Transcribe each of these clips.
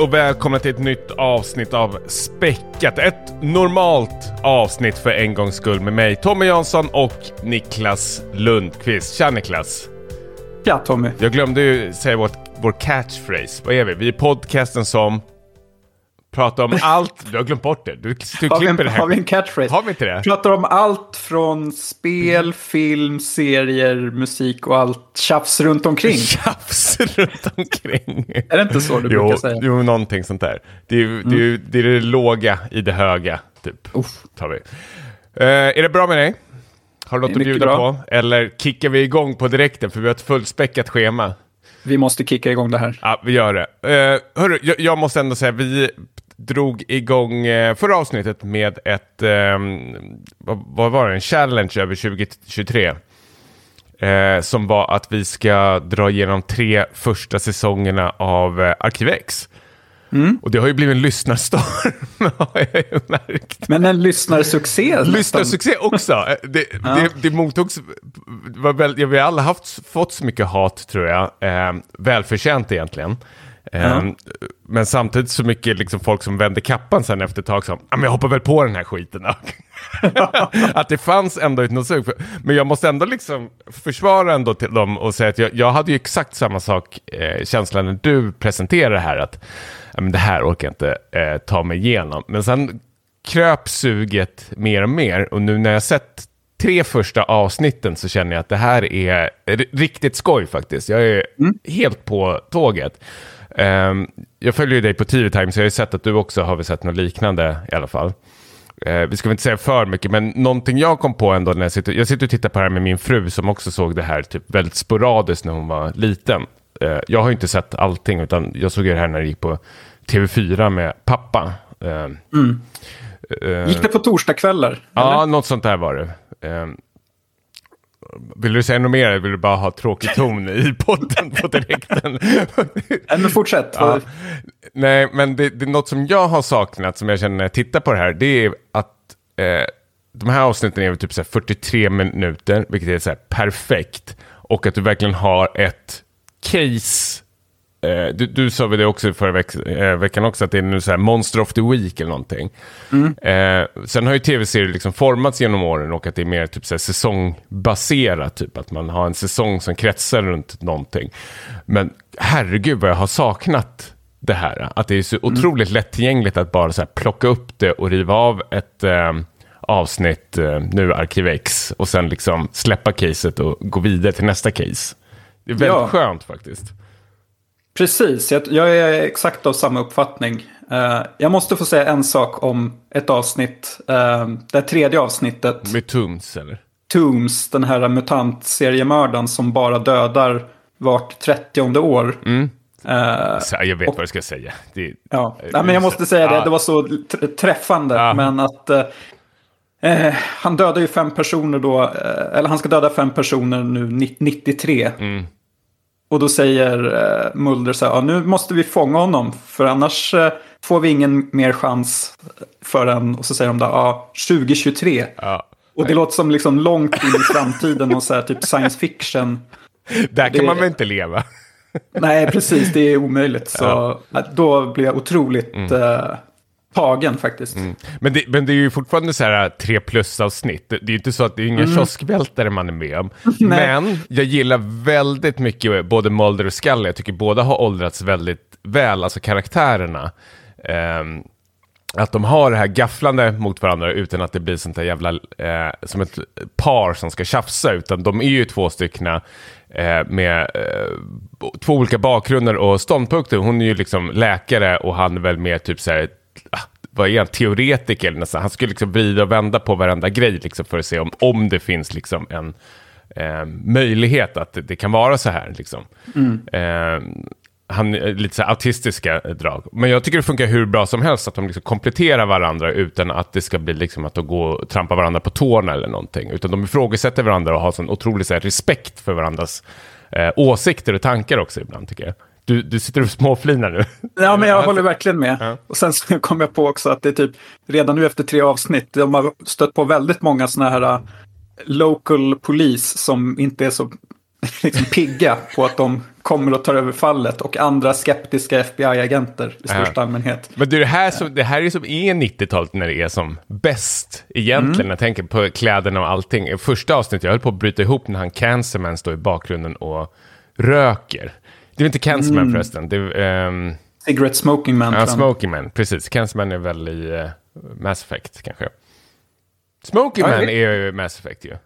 och välkomna till ett nytt avsnitt av Späckat. Ett normalt avsnitt för en gångs skull med mig, Tommy Jansson och Niklas Lundqvist. Tja Niklas! Ja, Tommy. Jag glömde ju säga vårt, vår catchphrase. Vad är vi? Vi är podcasten som pratar om allt. Du har glömt bort det. Du, du Har vi, en, det här. har vi en catchphrase? Har vi inte det? Pratar om allt från spel, film, serier, musik och allt tjafs runt omkring. Tjafs runt omkring. Är det inte så du jo, brukar säga? jo, någonting sånt där. Det är, ju- det, är, ju- det är det låga i det höga, typ. Uff. Tar vi. Eh, är det bra med dig? Har du något att bjuda bra. på? Eller kickar vi igång på direkten för vi har ett fullspäckat schema? Vi måste kicka igång det här. Ja, vi gör det. Uh, hörru, jag, jag måste ändå säga, vi drog igång eh, förra avsnittet med ett, ehm, vad, var det, en challenge över 2023. Eh, som var att vi ska dra igenom tre första säsongerna av eh, Arkivex. Mm. Och det har ju blivit en lyssnarstorm, har jag ju märkt. Men en lyssnarsuccé. Lyssnarsuccé också. Eh, Det, det, det mottogs, var väl, ja, vi har alla haft, fått så mycket hat tror jag. Eh, välförtjänt egentligen. Eh, Men samtidigt så mycket liksom folk som vände kappan sen efter ett tag som, "Ja, men jag hoppar väl på den här skiten att det fanns ändå ett något sug. Men jag måste ändå liksom försvara ändå till dem och säga att jag, jag hade ju exakt samma sak eh, känslan när du presenterade det här att ja, men det här orkar jag inte eh, ta mig igenom. Men sen kröp suget mer och mer och nu när jag sett tre första avsnitten så känner jag att det här är riktigt skoj faktiskt. Jag är helt på tåget. Ehm, jag följer ju dig på TV Time så jag har ju sett att du också har väl sett något liknande i alla fall. Eh, vi ska väl inte säga för mycket, men någonting jag kom på ändå när jag sitter, jag sitter och tittar på det här med min fru som också såg det här typ väldigt sporadiskt när hon var liten. Eh, jag har ju inte sett allting, utan jag såg det här när det gick på TV4 med pappa. Eh, Gick det på torsdagskvällar? Ja, något sånt där var det. Vill du säga något mer? eller Vill du bara ha tråkig ton i podden på direkten? eller? Men fortsätt. ja. Nej, men det, det är något som jag har saknat som jag känner när jag tittar på det här. Det är att eh, de här avsnitten är typ så här 43 minuter, vilket är så här perfekt. Och att du verkligen har ett case du, du sa väl det också förra veck, eh, veckan också, att det är nu så här Monster of the Week eller någonting. Eh, sen har ju tv-serier liksom formats genom åren och att det är mer typ så här säsongbaserat, typ att man har en säsong som kretsar runt någonting. Men herregud vad jag har saknat det här. Att det är så otroligt lättillgängligt att bara så plocka upp det och riva av ett eh, avsnitt, eh, nu Arkivex, och sen liksom släppa caset och gå vidare till nästa case. Det är väldigt Ja. skönt faktiskt. Precis, jag, jag är exakt av samma uppfattning. Eh, jag måste få säga en sak om ett avsnitt. Uh, det tredje avsnittet. Med Tums eller? Tooms, den här mutantseriemördaren som bara dödar vart 30 år. Eh, Så, jag vet Och- vad jag ska säga. Det, ja. Nej, men jag måste säga det, det var så träffande. Ja. Men att eh, eh, han dödar ju fem personer då, eh, eller han ska döda fem personer nu ni- 93. Mm. Och då säger eh, Mulder så här, ja, nu måste vi fånga honom, för annars eh, får vi ingen mer chans förrän, och så säger de då, ja, 2023. Ja. Och det låter som liksom långt in i framtiden och så här typ science fiction. Där kan Det- man väl inte leva? Nej, precis, det är omöjligt. Så Ja. då blir jag otroligt eh, tagen faktiskt. Men det, men det är ju fortfarande så här 3 plus-avsnitt. Det, det är ju inte så att det är inga kioskvältare man är med om. men jag gillar väldigt mycket både Mulder och Scully. Jag tycker båda har åldrats väldigt väl, alltså karaktärerna. Ehm, att de har det här gafflande mot varandra utan att det blir sånt där jävla, eh, som ett par som ska tjafsa, utan de är ju två styckna eh, med eh, två olika bakgrunder och ståndpunkter. Hon är ju liksom läkare och han är väl mer typ så här, vad är han, teoretiker nästan. Han skulle liksom vrida och vända på varenda grej liksom för att se om, om det finns liksom en eh, möjlighet att det, det kan vara så här. Liksom. Eh, han är lite så här autistiska drag. Men jag tycker det funkar hur bra som helst att de liksom kompletterar varandra utan att det ska bli liksom att de går och trampar varandra på tårna eller någonting. Utan de ifrågasätter varandra och har sån otrolig så här, respekt för varandras eh, åsikter och tankar också ibland tycker jag. Du, du sitter och småflinar nu. Ja, men jag håller verkligen med. Och sen så kom jag på också att det är typ redan nu efter tre avsnitt, de har stött på väldigt många sådana här uh, local police som inte är så liksom, pigga på att de kommer och tar över fallet och andra skeptiska FBI-agenter i största allmänhet. Men det, är det, här som, det här är som är 90-talet när det är som bäst egentligen. Mm. Jag tänker på kläderna och allting. Första avsnittet, jag höll på att bryta ihop när han Cancerman står i bakgrunden och röker. Det är inte Cancerman Mm. förresten. Det ehm, Cigarette Smoking Man. ja. Smoking Man, precis. Cancerman är väl i eh, Mass Effect kanske. Smoking Ja, Man är ju Mass Effect ju.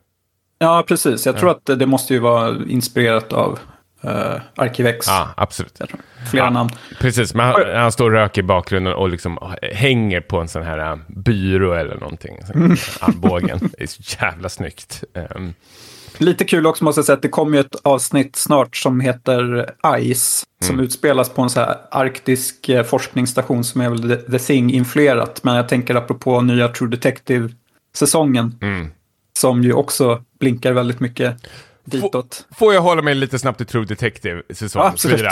Ja, precis. Jag tror att det, måste ju vara inspirerat av uh, Arkivex. Ja, absolut. Flera namn. Precis, men han, han står och röker i bakgrunden och liksom hänger på en sån här äh, byrå eller någonting. Mm. Armbågen. Det är så jävla snyggt. Ehm, Lite kul också måste jag säga att det kommer ju ett avsnitt snart som heter ICE. Som Mm. utspelas på en så här arktisk eh, forskningsstation som är väl The, Thing-influerat. Men jag tänker apropå nya True Detective-säsongen. mm. Som ju också blinkar väldigt mycket ditåt. Får jag hålla mig lite snabbt till True Detective säsong Ja, absolut. 4?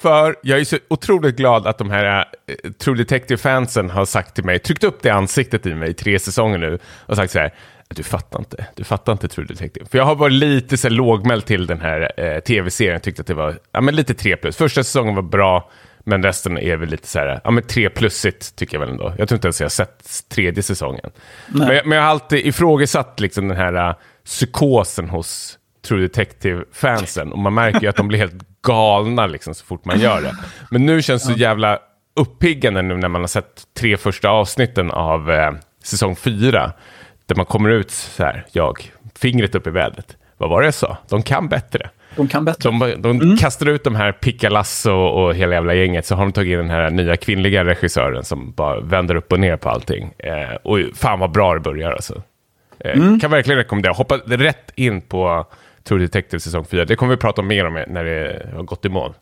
För jag är så otroligt glad att de här eh, True Detective-fansen har sagt till mig, tryckt upp det ansiktet i mig i tre säsonger nu och sagt så här, du fattar inte, du fattar inte True Detective. För jag har varit lite så lågmäld till den här eh, tv-serien, tyckte att det var ja, men lite 3 plus. Första säsongen var bra, men resten är väl lite så här, ja men 3 plusigt tycker jag väl ändå. Jag tror inte ens jag har sett tredje säsongen. Men, jag- men jag har alltid ifrågasatt liksom den här uh, psykosen hos True Detective-fansen. Och man märker ju att de blir helt galna liksom, så fort man gör det. Men nu känns det så jävla uppiggande nu när man har sett tre första avsnitten av eh, säsong fyra. Där man kommer ut så här, jag, fingret upp i vädret. Vad var det jag sa? De kan bättre. De kan bättre. De, de kastar ut de här Picalasso och hela jävla gänget, så har de tagit in den här nya kvinnliga regissören som bara vänder upp och ner på allting. Eh, och fan vad bra det börjar alltså. Eh, Kan verkligen rekommendera. Hoppa rätt in på True Detective säsong 4. Det kommer vi prata mer om när det har gått i mål.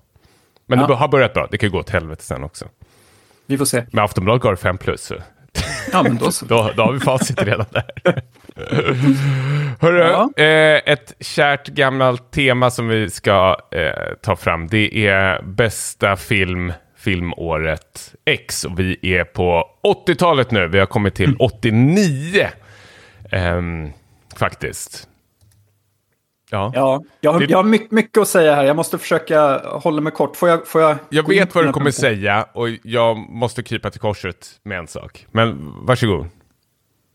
Men Ja. det har börjat bra. Det kan ju gå åt helvete sen också. Vi får se. Men Aftonbladet gav det 5 plus. Så. Ja, men då så. Då, då har vi facit redan där. Hörru, Ja. eh, ett kärt gammalt tema som vi ska eh, ta fram. Det är bästa film, filmåret X. Och vi är på 80-talet nu. Vi har kommit till 89. Ehm, faktiskt. Ja. Ja, jag, har- jag har mycket, mycket att säga här. Jag måste försöka hålla mig kort. Får jag, får jag, Jag vet vad du kommer punkten? säga och jag måste krypa till korset med en sak. Men varsågod.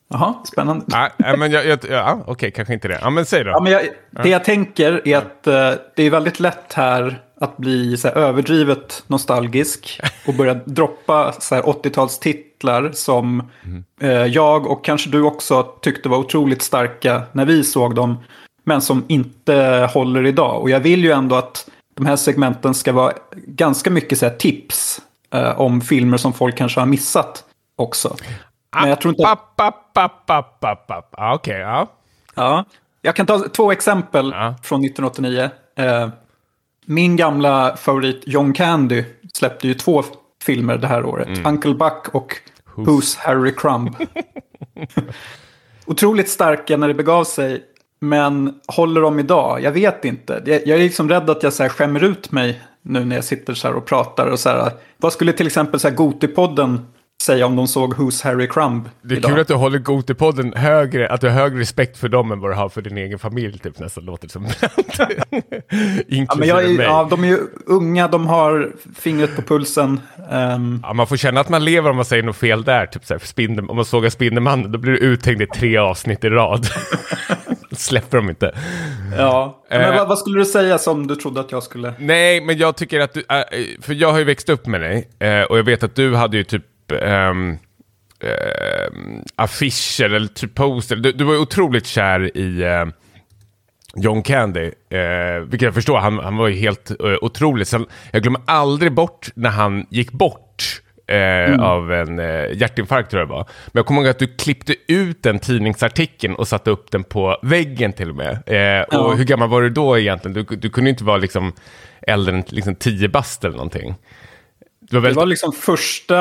Jaha, spännande. Ah, äh, men jag, jag, ja, Okej, kanske inte det. Ja, men säg då. Ja, men jag, det jag tänker är att eh, det är väldigt lätt här att bli så här, överdrivet nostalgisk och börja droppa så här, 80-talstitlar som eh, jag och kanske du också tyckte var otroligt starka när vi såg dem, men som inte håller idag. Och jag vill ju ändå att de här segmenten ska vara ganska mycket så här, tips eh, om filmer som folk kanske har missat också. Men jag tror inte. App, app, app, app, app, app. Ah, Okej, ja. Ja, jag kan ta två exempel Ja. från 1989. Eh, min gamla favorit John Candy släppte ju två filmer det här året. Mm. Uncle Buck och Who's Harry Crumb. Otroligt starka när det begav sig. Men håller de idag? Jag vet inte. Jag jag är liksom rädd att jag så här skämmer ut mig nu när jag sitter så här och pratar. Och så här, vad skulle till exempel så här Gotipodden säga om de såg Who's Harry Crumb Det är idag? kul att du håller Gotipodden högre, att du har högre respekt för dem än vad du har för din egen familj, typ nästan låter det som. Inklusive Ja, men jag är, mig. ja, de är ju unga, de har fingret på pulsen. Ehm, Ja, man får känna att man lever om man säger något fel där. Typ så här, spindel, om man sågar Spindelmannen, då blir du uthängd i tre avsnitt i rad. Släpper de inte. ja. Men Eh. vad, vad skulle du säga som du trodde att jag skulle... Nej, men jag tycker att du, äh, för jag har ju växt upp med dig äh, och jag vet att du hade ju typ ähm, ähm, affischer eller typ poster. Du, du var ju otroligt kär i äh, John Candy, äh, vilket jag förstår, han, han var ju helt äh, otrolig. Sen, jag glömmer aldrig bort när han gick bort eh, av en eh, hjärtinfarkt tror jag det var. Men jag kommer ihåg att du klippte ut den tidningsartikeln och satte upp den på väggen till och med. Eh, och hur gammal var du då egentligen? Du, du kunde inte vara liksom äldre än liksom 10 bast eller någonting. Det var Det väldigt... var liksom första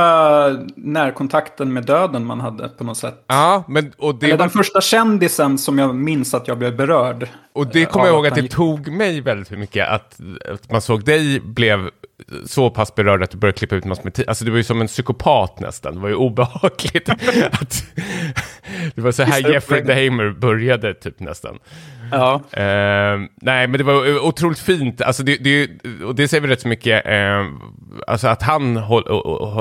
närkontakten med döden man hade på något sätt. Ja, men och det, Eller var, den första kändisen som jag minns att jag blev berörd. och det eh, kommer jag ihåg att det gick- tog mig väldigt mycket att, att man såg dig blev så pass berörd att du började klippa ut massor med tid. Alltså det var ju som en psykopat nästan. Det var ju obehagligt. att, det var så här Jeffrey Dahmer började typ nästan. Ja. Uh, nej, men det var otroligt fint. Alltså det, det, och det säger väl rätt så mycket. Uh, alltså att han håll,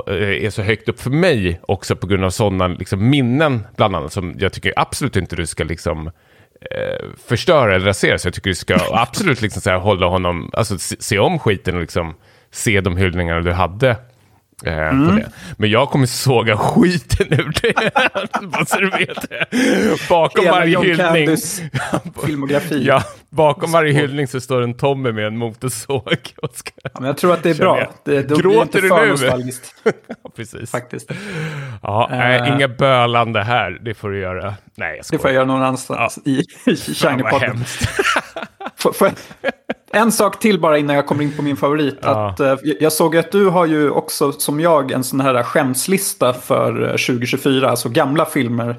uh, är så högt upp för mig också på grund av sådana liksom, minnen, bland annat, som jag tycker absolut inte du ska liksom eh, förstöra eller rasera. Så jag tycker du ska absolut liksom, så här, hålla honom, alltså se, se om skiten och liksom se de hyllningarna du hade mm. Men jag kommer såga skiten ur det. Bara så du vet det. Bakom Hela varje John hyllning. filmografi. Ja, bakom varje hyllning så står en Tommy med en motorsåg. Och ska ja, men jag tror att det är bra. Det, det Gråter du nu? ja, precis. Faktiskt. Ja, uh, inga bölande här. Det får du göra. Nej, jag skojar. Det får jag göra någon annanstans ja. i, i Shiny-podden. En sak till bara innan jag kommer in på min favorit. Ja. Att, uh, jag såg att du har ju också, som jag, en sån här skämslista för 2024. Alltså gamla filmer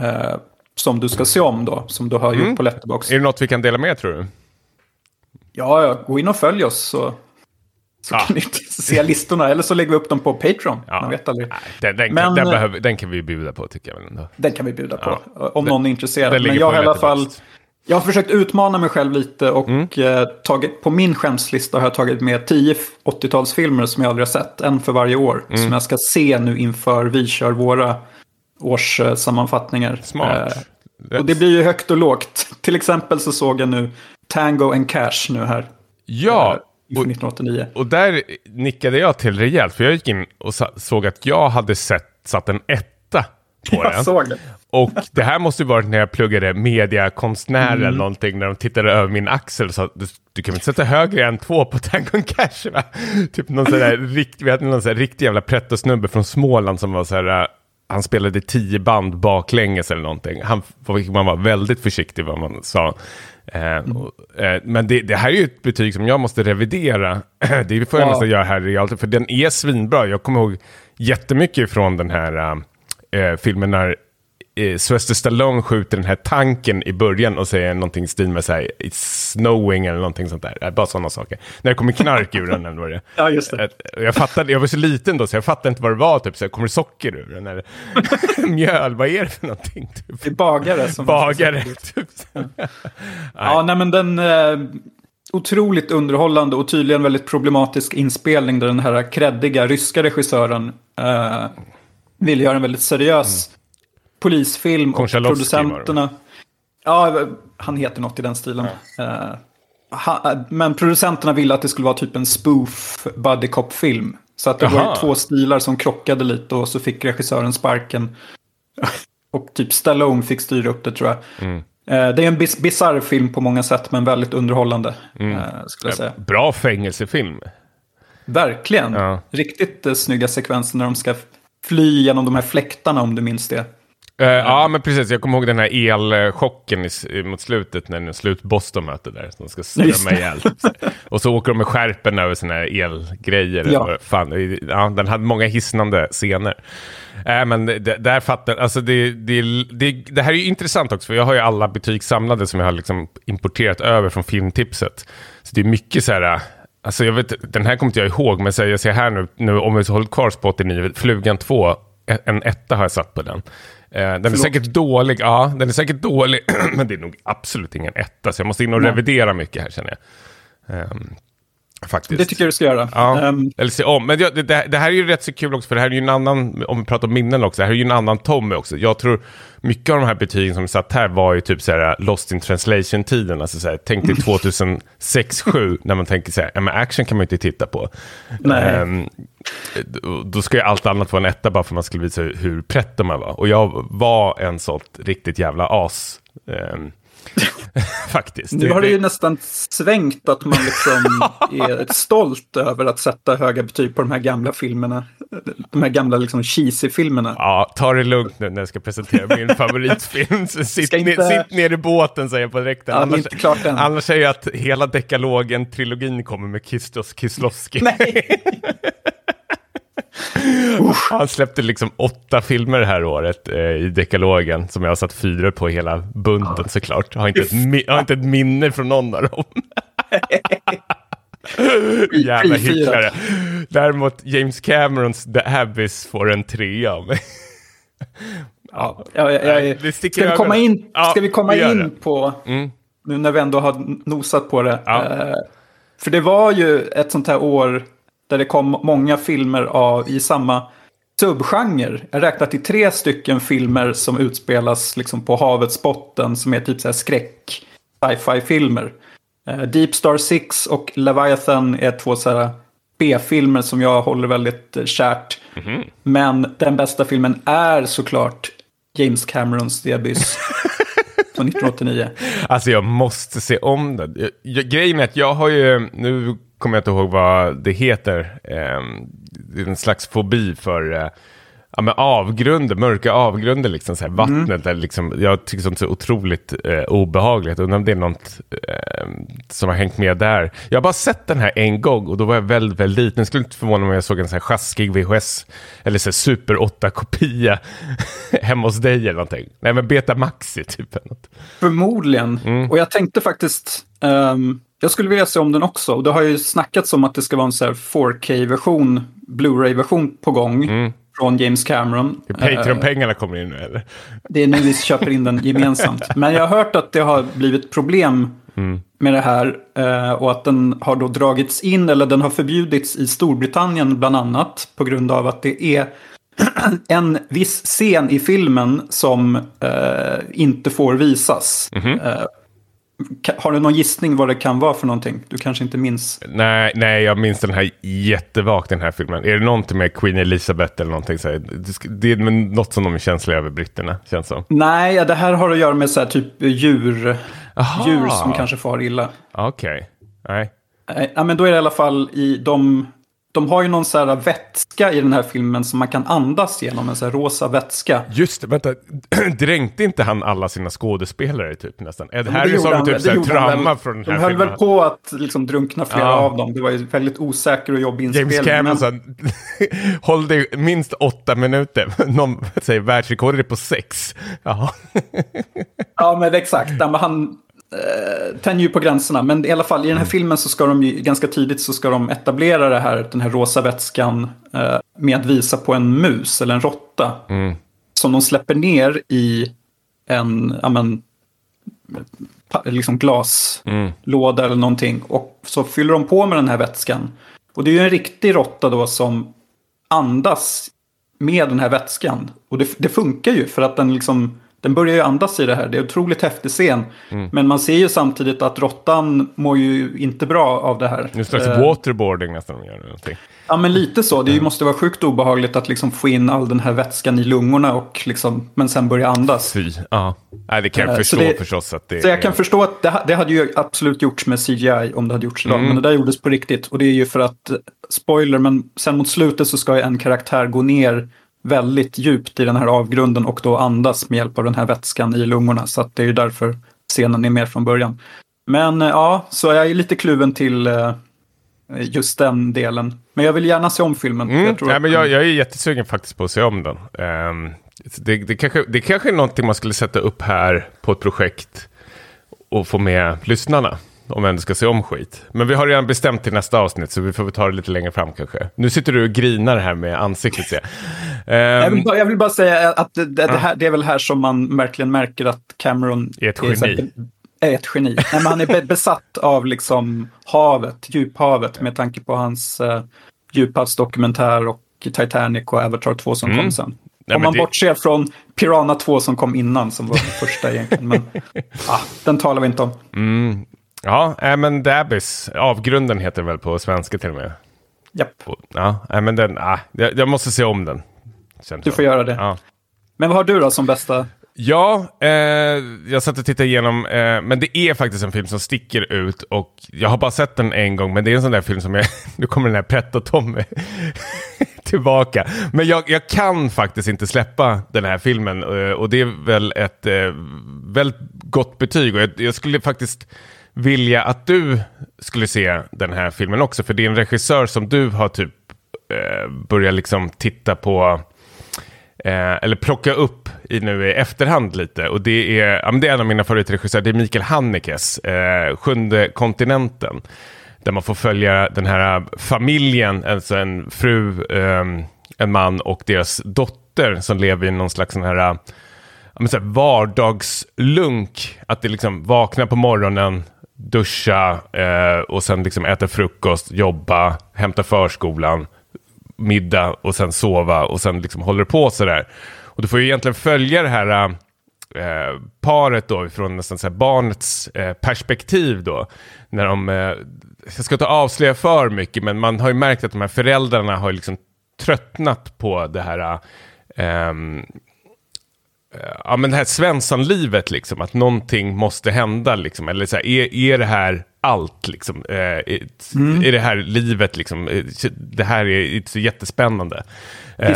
uh, som du ska se om då. Som du har mm. gjort på Letterboxd. Är det något vi kan dela med tror du? Ja, ja gå in och följ oss så, så ja. kan ni se listorna. Eller så lägger vi upp dem på Patreon. Ja. Man vet aldrig. Den, den, Men, den, behöver, den, kan vi bjuda på tycker jag. Ändå. Den kan vi bjuda på. Om någon är intresserad. Men jag har i alla fall... Jag har försökt utmana mig själv lite och mm. eh, tagit, på min skämslista har jag tagit med 10 80-talsfilmer som jag aldrig har sett. En för varje år. Mm. Som jag ska se nu inför vi kör våra årssammanfattningar. Smart. Eh, och det blir ju högt och lågt. Till exempel så såg jag nu Tango and Cash nu här. Ja. Eh, inför 1989. Och, och där nickade jag till rejält. För jag gick in och såg att jag hade sett, satt en etta på jag den. Såg det. Och det här måste ju varit när jag pluggade mediakonstnär mm. eller någonting, när de tittade över min axel och sa du, du kan väl inte sätta högre än två på Tango Cash va? Typ någon sån där, rikt, vi hade någon sån där riktig jävla pretto-snubbe från Småland som var så här, han spelade tio band baklänges eller någonting. Han, man var väldigt försiktig vad man sa. Eh, mm. och, eh, men det, det, här är ju ett betyg som jag måste revidera. det får jag ja. nästan göra här i realtid, för den är svinbra. Jag kommer ihåg jättemycket från den här äh, filmen när eh, Sylvester Stallone skjuter den här tanken i början och säger någonting i stil med så här, it's snowing eller någonting sånt där. Bara sådana saker. När det kommer knark ur den eller vad det Ja, just det. Jag, fattade, jag var så liten då så jag fattade inte vad det var. Typ, så här, kommer det socker ur den? Eller mjöl, vad är det för någonting? Typ. Det är bagare. Som bagare, typ. ja. ja, nej men den... Eh otroligt underhållande och tydligen väldigt problematisk inspelning där den här kreddiga ryska regissören eh, vill göra en väldigt seriös polisfilm och producenterna... Ja, han heter något i den stilen. Ja. Uh, han, men producenterna ville att det skulle vara typ en spoof buddy cop-film. Så att det Aha. var två stilar som krockade lite och så fick regissören sparken. och typ Stallone fick styra upp det tror jag. Mm. Uh, det är en bis bisarr film på många sätt men väldigt underhållande. Mm. Uh, skulle jag säga. Bra fängelsefilm. Verkligen. Ja. Riktigt uh, snygga sekvenser när de ska fly genom de här fläktarna om du minns det. Uh, ja, men precis. Jag kommer ihåg den här elchocken i, mot slutet när en slutboss de möter där. De ska strömma ihjäl. och så åker de med skärpen över sina elgrejer. Ja. Fan, ja, den hade många hisnande scener. Äh, men det, där fattar, alltså det, det, det, det här är ju intressant också, för jag har ju alla betyg samlade som jag har liksom importerat över från filmtipset. Så det är mycket så här, alltså jag vet, den här kommer inte jag ihåg, men så jag ser här nu, nu om vi håller kvar på 89, Flugan 2, en etta har jag satt på den. Eh, den Förlåt. är säkert dålig, ja, den är säkert dålig, men det är nog absolut ingen etta, så jag måste in och revidera mycket här känner jag. Um, faktiskt. Det tycker jag du ska göra. Ja, um, eller se om. Men det, det, det, här är ju rätt så kul också, för det här är ju en annan, om vi pratar om minnen också, det här är ju en annan Tommy också. Jag tror mycket av de här betygen som satt här var ju typ så här Lost in translation-tiden. Alltså så här, tänk dig 2006-2007 när man tänker så här, ja, men action kan man ju inte titta på. Nej. Um, då ska ju allt annat vara en etta bara för att man skulle visa hur pretto man var. Och jag var en sånt riktigt jävla as. Um, Faktiskt. Nu har det ju nästan svängt att man liksom är stolt över att sätta höga betyg på de här gamla filmerna. De här gamla liksom cheesy-filmerna. Ja, ta det lugnt nu när jag ska presentera min favoritfilm. Sitt, inte... ner, sitt ner i båten säger jag på direkten. Ja, annars, inte klart än. annars säger jag att hela dekalogen-trilogin kommer med Kistos Kislowski. Nej. Han släppte liksom åtta filmer det här året eh, i dekalogen som jag har satt fyra på hela bunten såklart. Jag har inte, ett, har inte ett minne från någon av dem. Jävla hycklare. Däremot James Camerons The Abyss får en trea av mig. ja, ja, ja, ja. Ska vi komma in, ska vi komma in på, mm. nu när vi ändå har nosat på det. Eh, för det var ju ett sånt här år där det kom många filmer av, i samma subgenre. Jag räknar till tre stycken filmer som utspelas liksom på havets botten som är typ så här skräck sci-fi filmer. Uh, Deep Star 6 och Leviathan är två så här B-filmer som jag håller väldigt uh, kärt. Mm -hmm. Men den bästa filmen är såklart James Camerons Abyss. från 1989. Alltså jag måste se om den. Grejen är att jag har ju, nu kommer jag inte ihåg vad det heter, eh, en slags fobi för eh, ja, men avgrunder, mörka avgrunder, liksom, så här, vattnet. Mm. Eller liksom, jag tycker sånt är så otroligt eh, obehagligt. Undrar om det är något eh, som har hängt med där. Jag har bara sett den här en gång och då var jag väldigt, väldigt liten. Jag skulle inte förvåna mig om jag såg en så här sjaskig VHS eller så här super 8-kopia hemma hos dig eller någonting. Nej, men Betamaxi typ. Förmodligen. Mm. Och jag tänkte faktiskt, um, jag skulle vilja se om den också. Och det har ju snackats om att det ska vara en så 4K-version, Blu-ray-version på gång. Mm från James Cameron. Patreon-pengarna kommer in nu eller? Det är nu vi köper in den gemensamt. Men jag har hört att det har blivit problem mm. med det här. Eh, och att den har då dragits in, eller den har förbjudits i Storbritannien bland annat. På grund av att det är en viss scen i filmen som eh, inte får visas. Mm -hmm. Har du någon gissning vad det kan vara för någonting? Du kanske inte minns? Nej, nej jag minns den här jättevagt den här filmen. Är det någonting med Queen Elizabeth eller någonting? Så här, det är något som de är känsliga över, britterna, känns som. Nej, det här har att göra med så här, typ djur. Aha. Djur som kanske far illa. Okej, okay. nej. Ja, men då är det i alla fall i de de har ju någon så här vätska i den här filmen som man kan andas genom, en så här rosa vätska. Just det, vänta, dränkte inte han alla sina skådespelare typ nästan? Här är som typ så här trauma från den här De höll väl på att liksom drunkna flera ja. av dem. Det var ju väldigt osäker och jobbig inspelning. James Cameron sa, men... håll dig minst åtta minuter. Någon säger världsrekordet är på sex. Jaha. ja, men exakt. Han, eh, tänjer ju på gränserna. Men i alla fall i den här mm. filmen så ska de ju ganska tidigt så ska de etablera det här, den här rosa vätskan eh, med att visa på en mus eller en råtta. Mm. Som de släpper ner i en ja, men, liksom glaslåda mm. eller någonting. Och så fyller de på med den här vätskan. Och det är ju en riktig råtta då som andas med den här vätskan. Och det, det funkar ju för att den liksom den börjar ju andas i det här. Det är en otroligt häftig scen. Mm. Men man ser ju samtidigt att råttan mår ju inte bra av det här. En slags waterboarding nästan. Gör någonting. Ja, men lite så. Det mm. måste vara sjukt obehagligt att liksom få in all den här vätskan i lungorna och liksom, men sen börja andas. Fy, ja. Nej, det kan jag uh, förstå det, förstås. Att det så jag kan förstå att det, det, hade ju absolut gjorts med CGI om det hade gjorts idag. Mm. Men det där gjordes på riktigt. Och det är ju för att, spoiler, men sen mot slutet så ska ju en karaktär gå ner väldigt djupt i den här avgrunden och då andas med hjälp av den här vätskan i lungorna. Så det är ju därför scenen är med från början. Men eh, ja, så jag är lite kluven till uh, just den delen. Men jag vill gärna se om filmen. Mm. Jag, tror ja, men jag, jag, är jättesugen faktiskt på att se om den. Um, det, det, kanske, det kanske är någonting man skulle sätta upp här på ett projekt och få med lyssnarna. Om vi ändå ska se om skit. Men vi har redan bestämt till nästa avsnitt så vi får ta det lite längre fram kanske. Nu sitter du och grinar här med ansiktet um, jag, vill bara, jag vill bara säga att det, det, här, det, är väl här som man verkligen märker att Cameron är ett är, geni. Är ett geni. Nej, men han är besatt av liksom havet, djuphavet med tanke på hans uh, djuphavsdokumentär och Titanic och Avatar 2 som mm. kom sen. Nej, Om man det... bortser från Piranha 2 som kom innan, som var den första egentligen. Men ah, den talar vi inte om. Mm. Ja, äh, men Dabis, avgrunden heter det väl på svenska till och med. Japp. Ja, äh, men den, ah, jag, jag, måste se om den. Du får göra det. Ja. Men vad har du då som bästa? Ja, eh, jag satt och tittade igenom, eh, men det är faktiskt en film som sticker ut och jag har bara sett den en gång, men det är en sån där film som jag, nu kommer den här Pretto-Tommy tillbaka. Men jag, jag, kan faktiskt inte släppa den här filmen eh, och det är väl ett eh, väldigt gott betyg och jag, jag skulle faktiskt vilja att du skulle se den här filmen också. För det är en regissör som du har typ eh, börjat liksom titta på, eh, eller plocka upp i nu i efterhand lite. Och det är, ja, det är en av mina favoritregissörer, det är Mikael Hanekes, eh, Sjunde kontinenten. där man får följa den här familjen, alltså en fru, eh, en man och deras dotter som lever i någon slags sån här, men så här vardagslunk. Att det liksom vaknar på morgonen, duscha eh, och sen liksom äta frukost, jobba, hämta förskolan, middag och sen sova och sen liksom håller på sådär. Och du får ju egentligen följa det här eh, paret då från nästan så barnets eh, perspektiv då. När de, eh, jag ska inte avslöja för mycket men man har ju märkt att de här föräldrarna har liksom tröttnat på det här eh, ja, men det här Svenssonlivet, liksom, att någonting måste hända, liksom, eller så här, är, är det här allt, liksom, eh, mm. är det här livet, liksom, eh, det här är så jättespännande. Eh.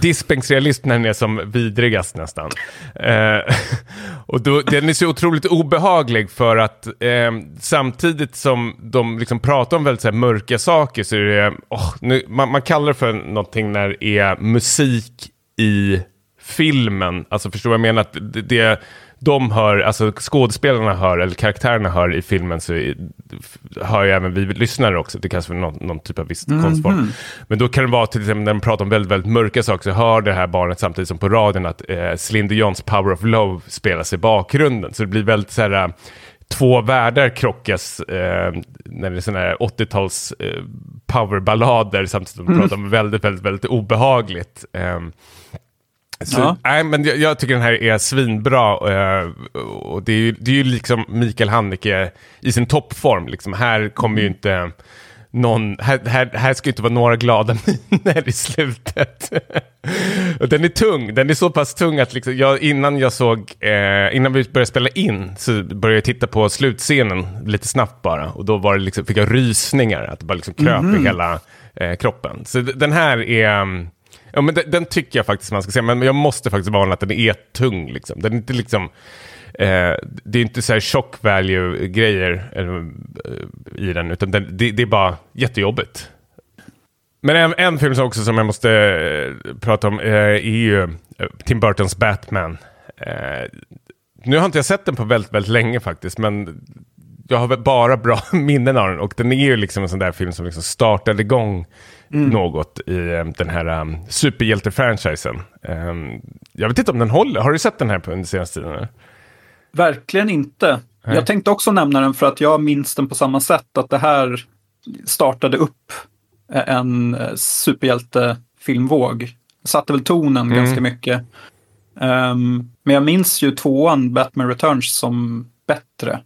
Diskbänksrealism när den är som vidrigast nästan. Eh, och då, den är så otroligt obehaglig för att eh, samtidigt som de liksom pratar om väldigt så här, mörka saker så är det, oh, nu, man, man kallar det för någonting när det är musik i filmen, alltså förstår vad jag menar? Att det, det de hör, alltså skådespelarna hör, eller karaktärerna hör i filmen, så hör ju även vi lyssnare också. Det kanske är någon, någon typ av viss mm -hmm. konstform. Men då kan det vara till exempel när de pratar om väldigt, väldigt mörka saker, så hör det här barnet samtidigt som på radion att eh, Celine Dions Power of Love spelas i bakgrunden. Så det blir väldigt så här, eh, två världar krockas eh, när det är sådana här 80-tals eh, powerballader samtidigt som de mm. pratar om väldigt, väldigt, väldigt obehagligt. Eh, så, ja. nej, men jag, jag, tycker den här är svinbra. Uh, och det är ju det är ju liksom Mikael Haneke i sin toppform. Liksom. Här kommer ju inte någon, här, här, här ska inte vara några glada miner i slutet. och den är tung, den är så pass tung att liksom jag, innan jag såg, eh, innan vi började spela in så började jag titta på slutscenen lite snabbt bara. Och då var det liksom, fick jag rysningar, att det bara liksom kröp mm -hmm. i hela eh, kroppen. Så den här är, um, Ja, men den, den, tycker jag faktiskt man ska se, men jag måste faktiskt varna att den är tung. Liksom. Den är inte liksom... Eh, det är inte så här shock value-grejer eh, i den, utan den, det, det, är bara jättejobbigt. Men en, en film som också som jag måste eh, prata om eh, är ju eh, Tim Burtons Batman. Eh, nu har inte jag sett den på väldigt, väldigt länge faktiskt, men jag har bara bra minnen av den och den är ju liksom en sån där film som liksom startade igång mm. något i um, den här um, superhjälte-franchisen. Um, jag vet inte om den håller. Har du sett den här på den senaste tiden? Verkligen inte. Nej. Jag tänkte också nämna den för att jag minns den på samma sätt. Att det här startade upp en eh, superhjältefilmvåg. Satte väl tonen mm. ganska mycket. Um, men jag minns ju tvåan, Batman Returns, som bättre.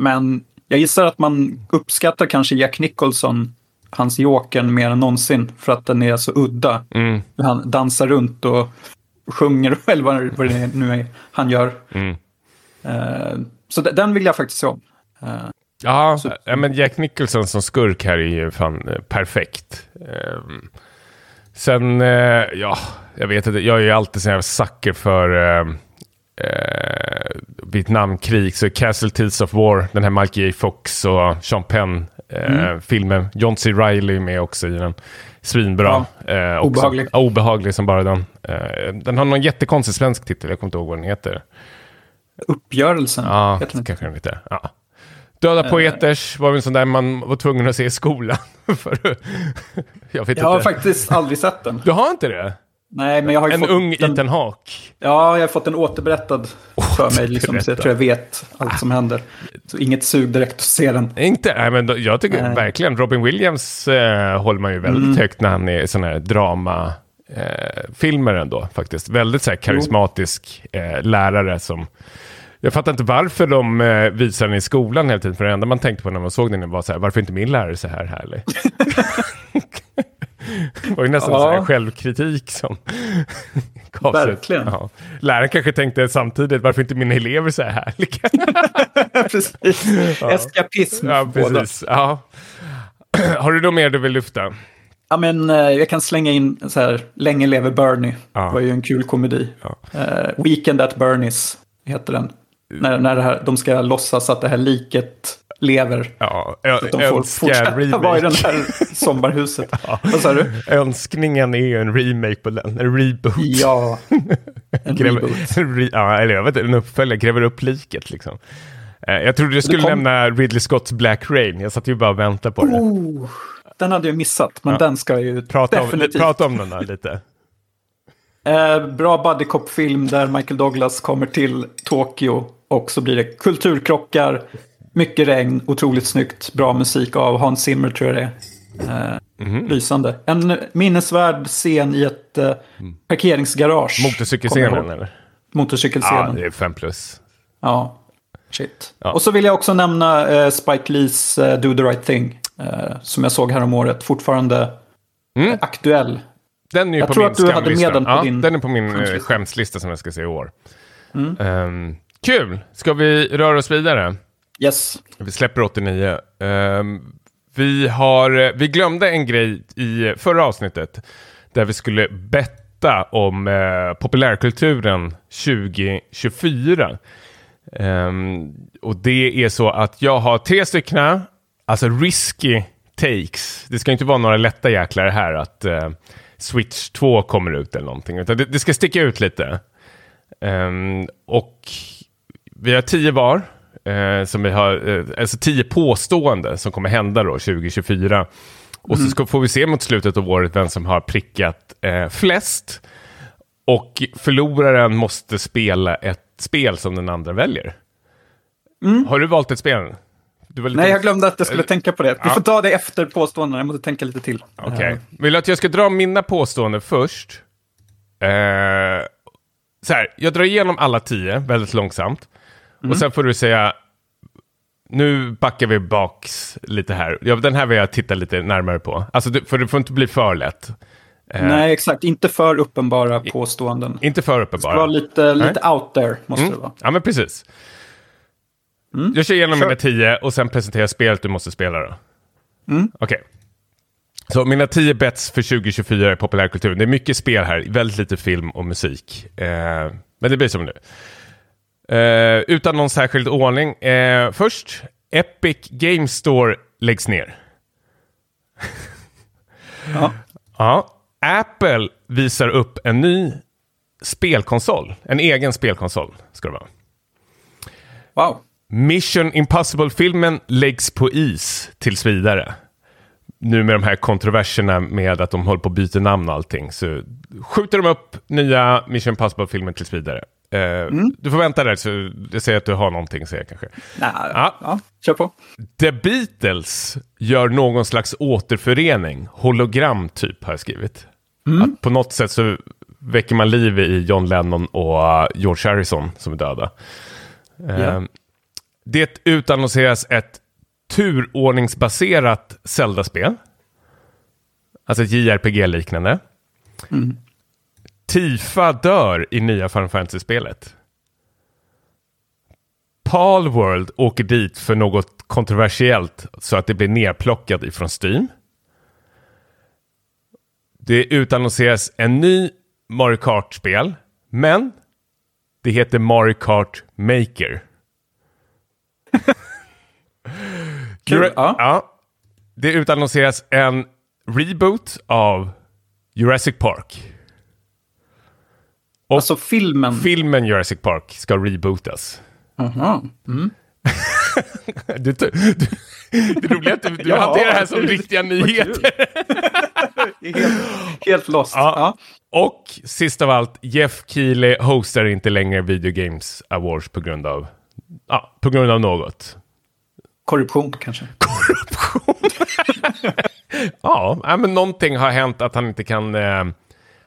Men jag gissar att man uppskattar kanske Jack Nicholson hans Jokern mer än någonsin för att den är så udda. Mm. Han dansar runt och sjunger själv vad det nu är han gör. Mm. Uh, så den vill jag faktiskt se om. Uh, ja, så. men Jack Nicholson som skurk här är ju fan uh, perfekt. Ehm, sen, ja, jag vet inte, jag är ju alltid så här sucker för Vietnamkrig, så Casualties of War, den här Michael J. Fox och Sean Penn mm. filmen. John C. Reilly är med också i den. Svinbra. Ja, eh, obehaglig. Ja, obehaglig som bara den. Eh, den har någon jättekonstig svensk titel, jag kommer inte ihåg vad den heter. Uppgörelsen? Ja, heter kanske den heter. Ja. Döda uh, poeters var en sån där man var tvungen att se i skolan. för, jag jag har faktiskt aldrig sett den. Du har inte det? Nej, men jag har en fått ung. Ethan Hawke. Ja, jag har fått den återberättad för mig. Liksom, så jag tror jag vet allt som händer. Så inget sug direkt att se den. Inte? Nej, men då, jag tycker Nej. verkligen Robin Williams eh, håller man ju väldigt mm. högt när han är sådana här drama. Eh, filmer ändå faktiskt. Väldigt så här, karismatisk eh, lärare som... Jag fattar inte varför de eh, visar den i skolan hela tiden. För det enda man tänkte på när man såg den var så här, varför är inte min lärare så här härlig? Det var ju nästan ja. så självkritik som Verkligen. Ja. Läraren kanske tänkte samtidigt, varför inte mina elever så här härliga? precis. Ja. Eskapism. Ja, precis. Ja. Har du något mer du vill lyfta? Ja, men, eh, jag kan slänga in så här, Länge lever Bernie. Ja. Det var ju en kul komedi. Ja. Uh, Weekend at Bernies heter den. När, när det här, de ska låtsas att det här liket lever. Ja, jag, de får fortsätta vara i det här sommarhuset. Ja. Vad sa du? Önskningen är ju en remake på den, en reboot. Ja, en Gräver, reboot. Re, ja, eller jag vet inte, en uppföljare, gräver upp liket liksom. Eh, Jag trodde du skulle kom- nämna Ridley Scotts Black Rain. Jag satt ju bara och väntade på det. Oh, den hade jag missat, men Ja. den ska jag ju Prata om, definitivt. prata om den där lite. Eh, bra buddy cop-film där Michael Douglas kommer till Tokyo och så blir det kulturkrockar, mycket regn, otroligt snyggt, bra musik av Hans Zimmer tror jag det är. Eh, Mhm. Lysande. En minnesvärd scen i ett eh, parkeringsgarage. kommer jag Motorcykelscenen eller? Motorcykelscenen. Ja, det är fem plus. Ja, shit. Ja. Och så vill jag också nämna eh, Spike Lees eh, Do the right thing. Eh, som jag såg här om året. Fortfarande Mm. eh, aktuell. Den är ju Jag på tror min att du hade skamlista. med den på ja, din Den är på min skämslista. skämslista. som jag ska se i år. Mm. Ehm, kul! Ska vi röra oss vidare? Yes. Vi släpper 89. Ehm, vi, har, vi glömde en grej i förra avsnittet. Där vi skulle betta om eh, populärkulturen 2024. Ehm, och det är så att jag har tre stycken, alltså risky takes. Det ska inte vara några lätta jäklar här att eh, Switch 2 kommer ut eller någonting. Utan det, det ska sticka ut lite. Ehm, och vi har tio var. Eh, som vi har, eh, alltså tio påstående som kommer hända då 2024. Och så ska, får vi se mot slutet av året vem som har prickat eh, flest. Och förloraren måste spela ett spel som den andra väljer. Har du valt ett spel? Nej, jag glömde att jag skulle tänka på det. Vi ja. får ta det efter påståendena. Jag måste tänka lite till. Okej. Eh, Vill du att jag ska dra mina påståenden först? Eh, så här, jag drar igenom alla tio väldigt långsamt. Och sen får du säga, nu backar vi baks lite här. Ja, den här vill jag titta lite närmare på. Alltså, för det får inte bli för lätt. Eh, Nej, exakt. Inte för uppenbara påståenden. Inte för uppe Det ska vara lite, lite out there, måste Mm. det vara. Ja, men precis. Jag kör igenom Kör. mina tio och sen presenterar jag spelet du måste spela då. Mm. Okej. Så mina tio bets för 2024 i populärkulturen. Det är mycket spel här, väldigt lite film och musik. Eh, men det blir som nu. Eh, utan någon särskild ordning. Eh, först, Epic Game Store läggs ner. Ja. Ja. Apple visar upp en ny spelkonsol. En egen spelkonsol ska det vara. Wow. Mission Impossible-filmen läggs på is tills vidare. Nu med de här kontroverserna med att de håller på att byta namn och allting så skjuter de upp nya Mission Impossible-filmen tills vidare. Eh, Du får vänta där så jag säger att du har någonting säger kanske. Nah, Ja. ja. kör på. The Beatles gör någon slags återförening, hologram typ har jag skrivit. Att på något sätt så väcker man liv i John Lennon och George Harrison som är döda. Eh, Det utannonseras ett turordningsbaserat Zelda-spel. Alltså ett JRPG-liknande. Tifa dör i nya Final Fantasy-spelet. Palworld åker dit för något kontroversiellt så att det blir nerplockat ifrån Steam. Det utannonseras en ny Mario Kart-spel, men det heter Mario Kart Maker. Kul, ja. ja. Det utannonseras en reboot av Jurassic Park. Och Alltså filmen. filmen Jurassic Park ska rebootas. Aha. Du, du, det roliga är att du, du Ja, hanterar det här som riktiga nyheter. Helt, helt lost. Ja. Ja. Och sist av allt, Jeff Keely hostar inte längre Video Games Awards på grund av, ja, på grund av något. Korruption kanske. Ja, ja, men någonting har hänt att han inte kan... Eh,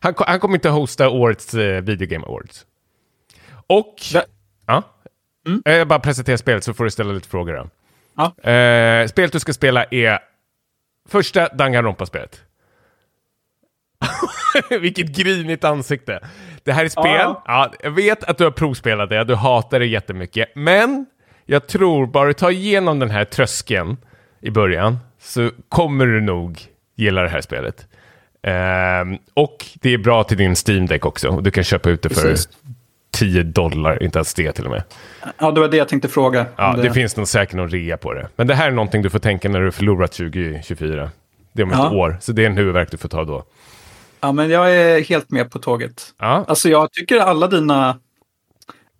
han, han kommer inte hosta årets eh, Video Game Awards. Och... Det- Ja. Eh, Jag bara presenterar spelet så får du ställa lite frågor. Då. Ja. Eh, spelet du ska spela är första Danganronpa-spelet. Vilket grinigt ansikte. Det här är spel. Ja. Ja. jag vet att du har provspelat det, du hatar det jättemycket. Men jag tror bara du tar igenom den här tröskeln i början så kommer du nog gilla det här spelet. Ehm, och det är bra till din Steam Deck också. Du kan köpa ut det för Precis. 10 dollar, inte ens det till och med. ja, det var det jag tänkte fråga. Ja, Om det finns nog säkert någon rea på det. Men det här är någonting du får tänka när du förlorat 2024. Det är om ett Ja. år, så det är en huvudvärk du får ta då. Ja, men jag är helt med på tåget. Ja, Alltså jag tycker alla dina...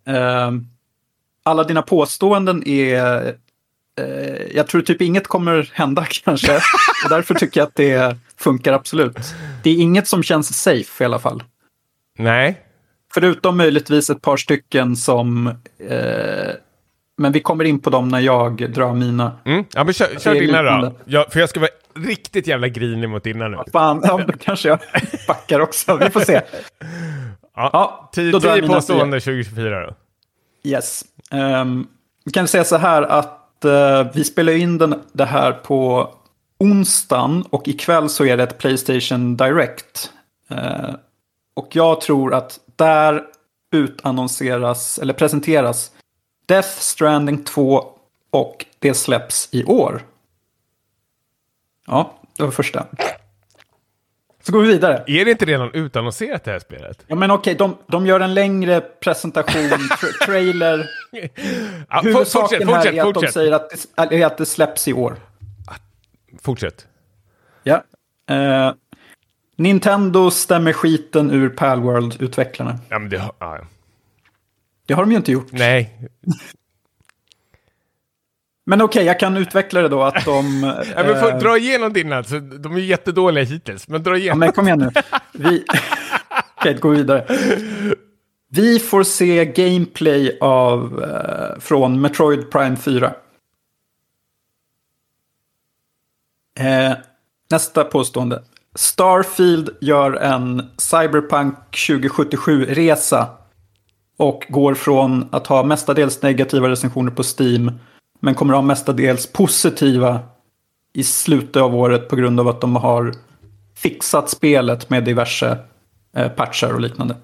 ehm, alla dina påståenden är... Eh, jag tror typ inget kommer hända kanske. och därför tycker jag att det funkar absolut. Det är inget som känns safe i alla fall. Nej. Förutom möjligtvis ett par stycken som... Eh, men vi kommer in på dem när jag drar mina. Mm. Ja, men kör, kör dina då. liknande. Ja, för jag ska vara riktigt jävla grinig mot dina nu. Fan, ja, då kanske jag backar också. Vi får se. Ja. Ja, Tio, jag tio påståenden 2024 då. Yes. Um, vi kan säga så här att eh, vi spelar in den, det här på onsdagen och ikväll så är det ett Playstation Direct. Eh, och jag tror att där utannonseras, eller presenteras, Death Stranding 2 och det släpps i år. Ja, det var första. Så går vi vidare. Är det inte redan utannonserat det här spelet? Ja men okej, de, de gör en längre presentation, tra- trailer. Ja, Huvudsaken fortsätt, här fortsätt, är att de fortsätt. säger att det, att det släpps i år. Fortsätt. Ja. Eh, Nintendo stämmer skiten ur Palworld-utvecklarna. Ja, men det, har- ja. Det har de ju inte gjort. Nej, Men okej, jag kan utveckla det då att de... ja, men få, eh, dra igenom dina, alltså, de är jättedåliga hittills, men dra Ja, igenom. men kom igen nu. Vi... okej, gå vidare. Vi får se gameplay av, eh, från Metroid Prime 4. Eh, nästa påstående. Starfield gör en Cyberpunk 2077-resa. Och går från att ha mestadels negativa recensioner på Steam. Men kommer ha mestadels positiva i slutet av året på grund av att de har fixat spelet med diverse eh, patchar och liknande.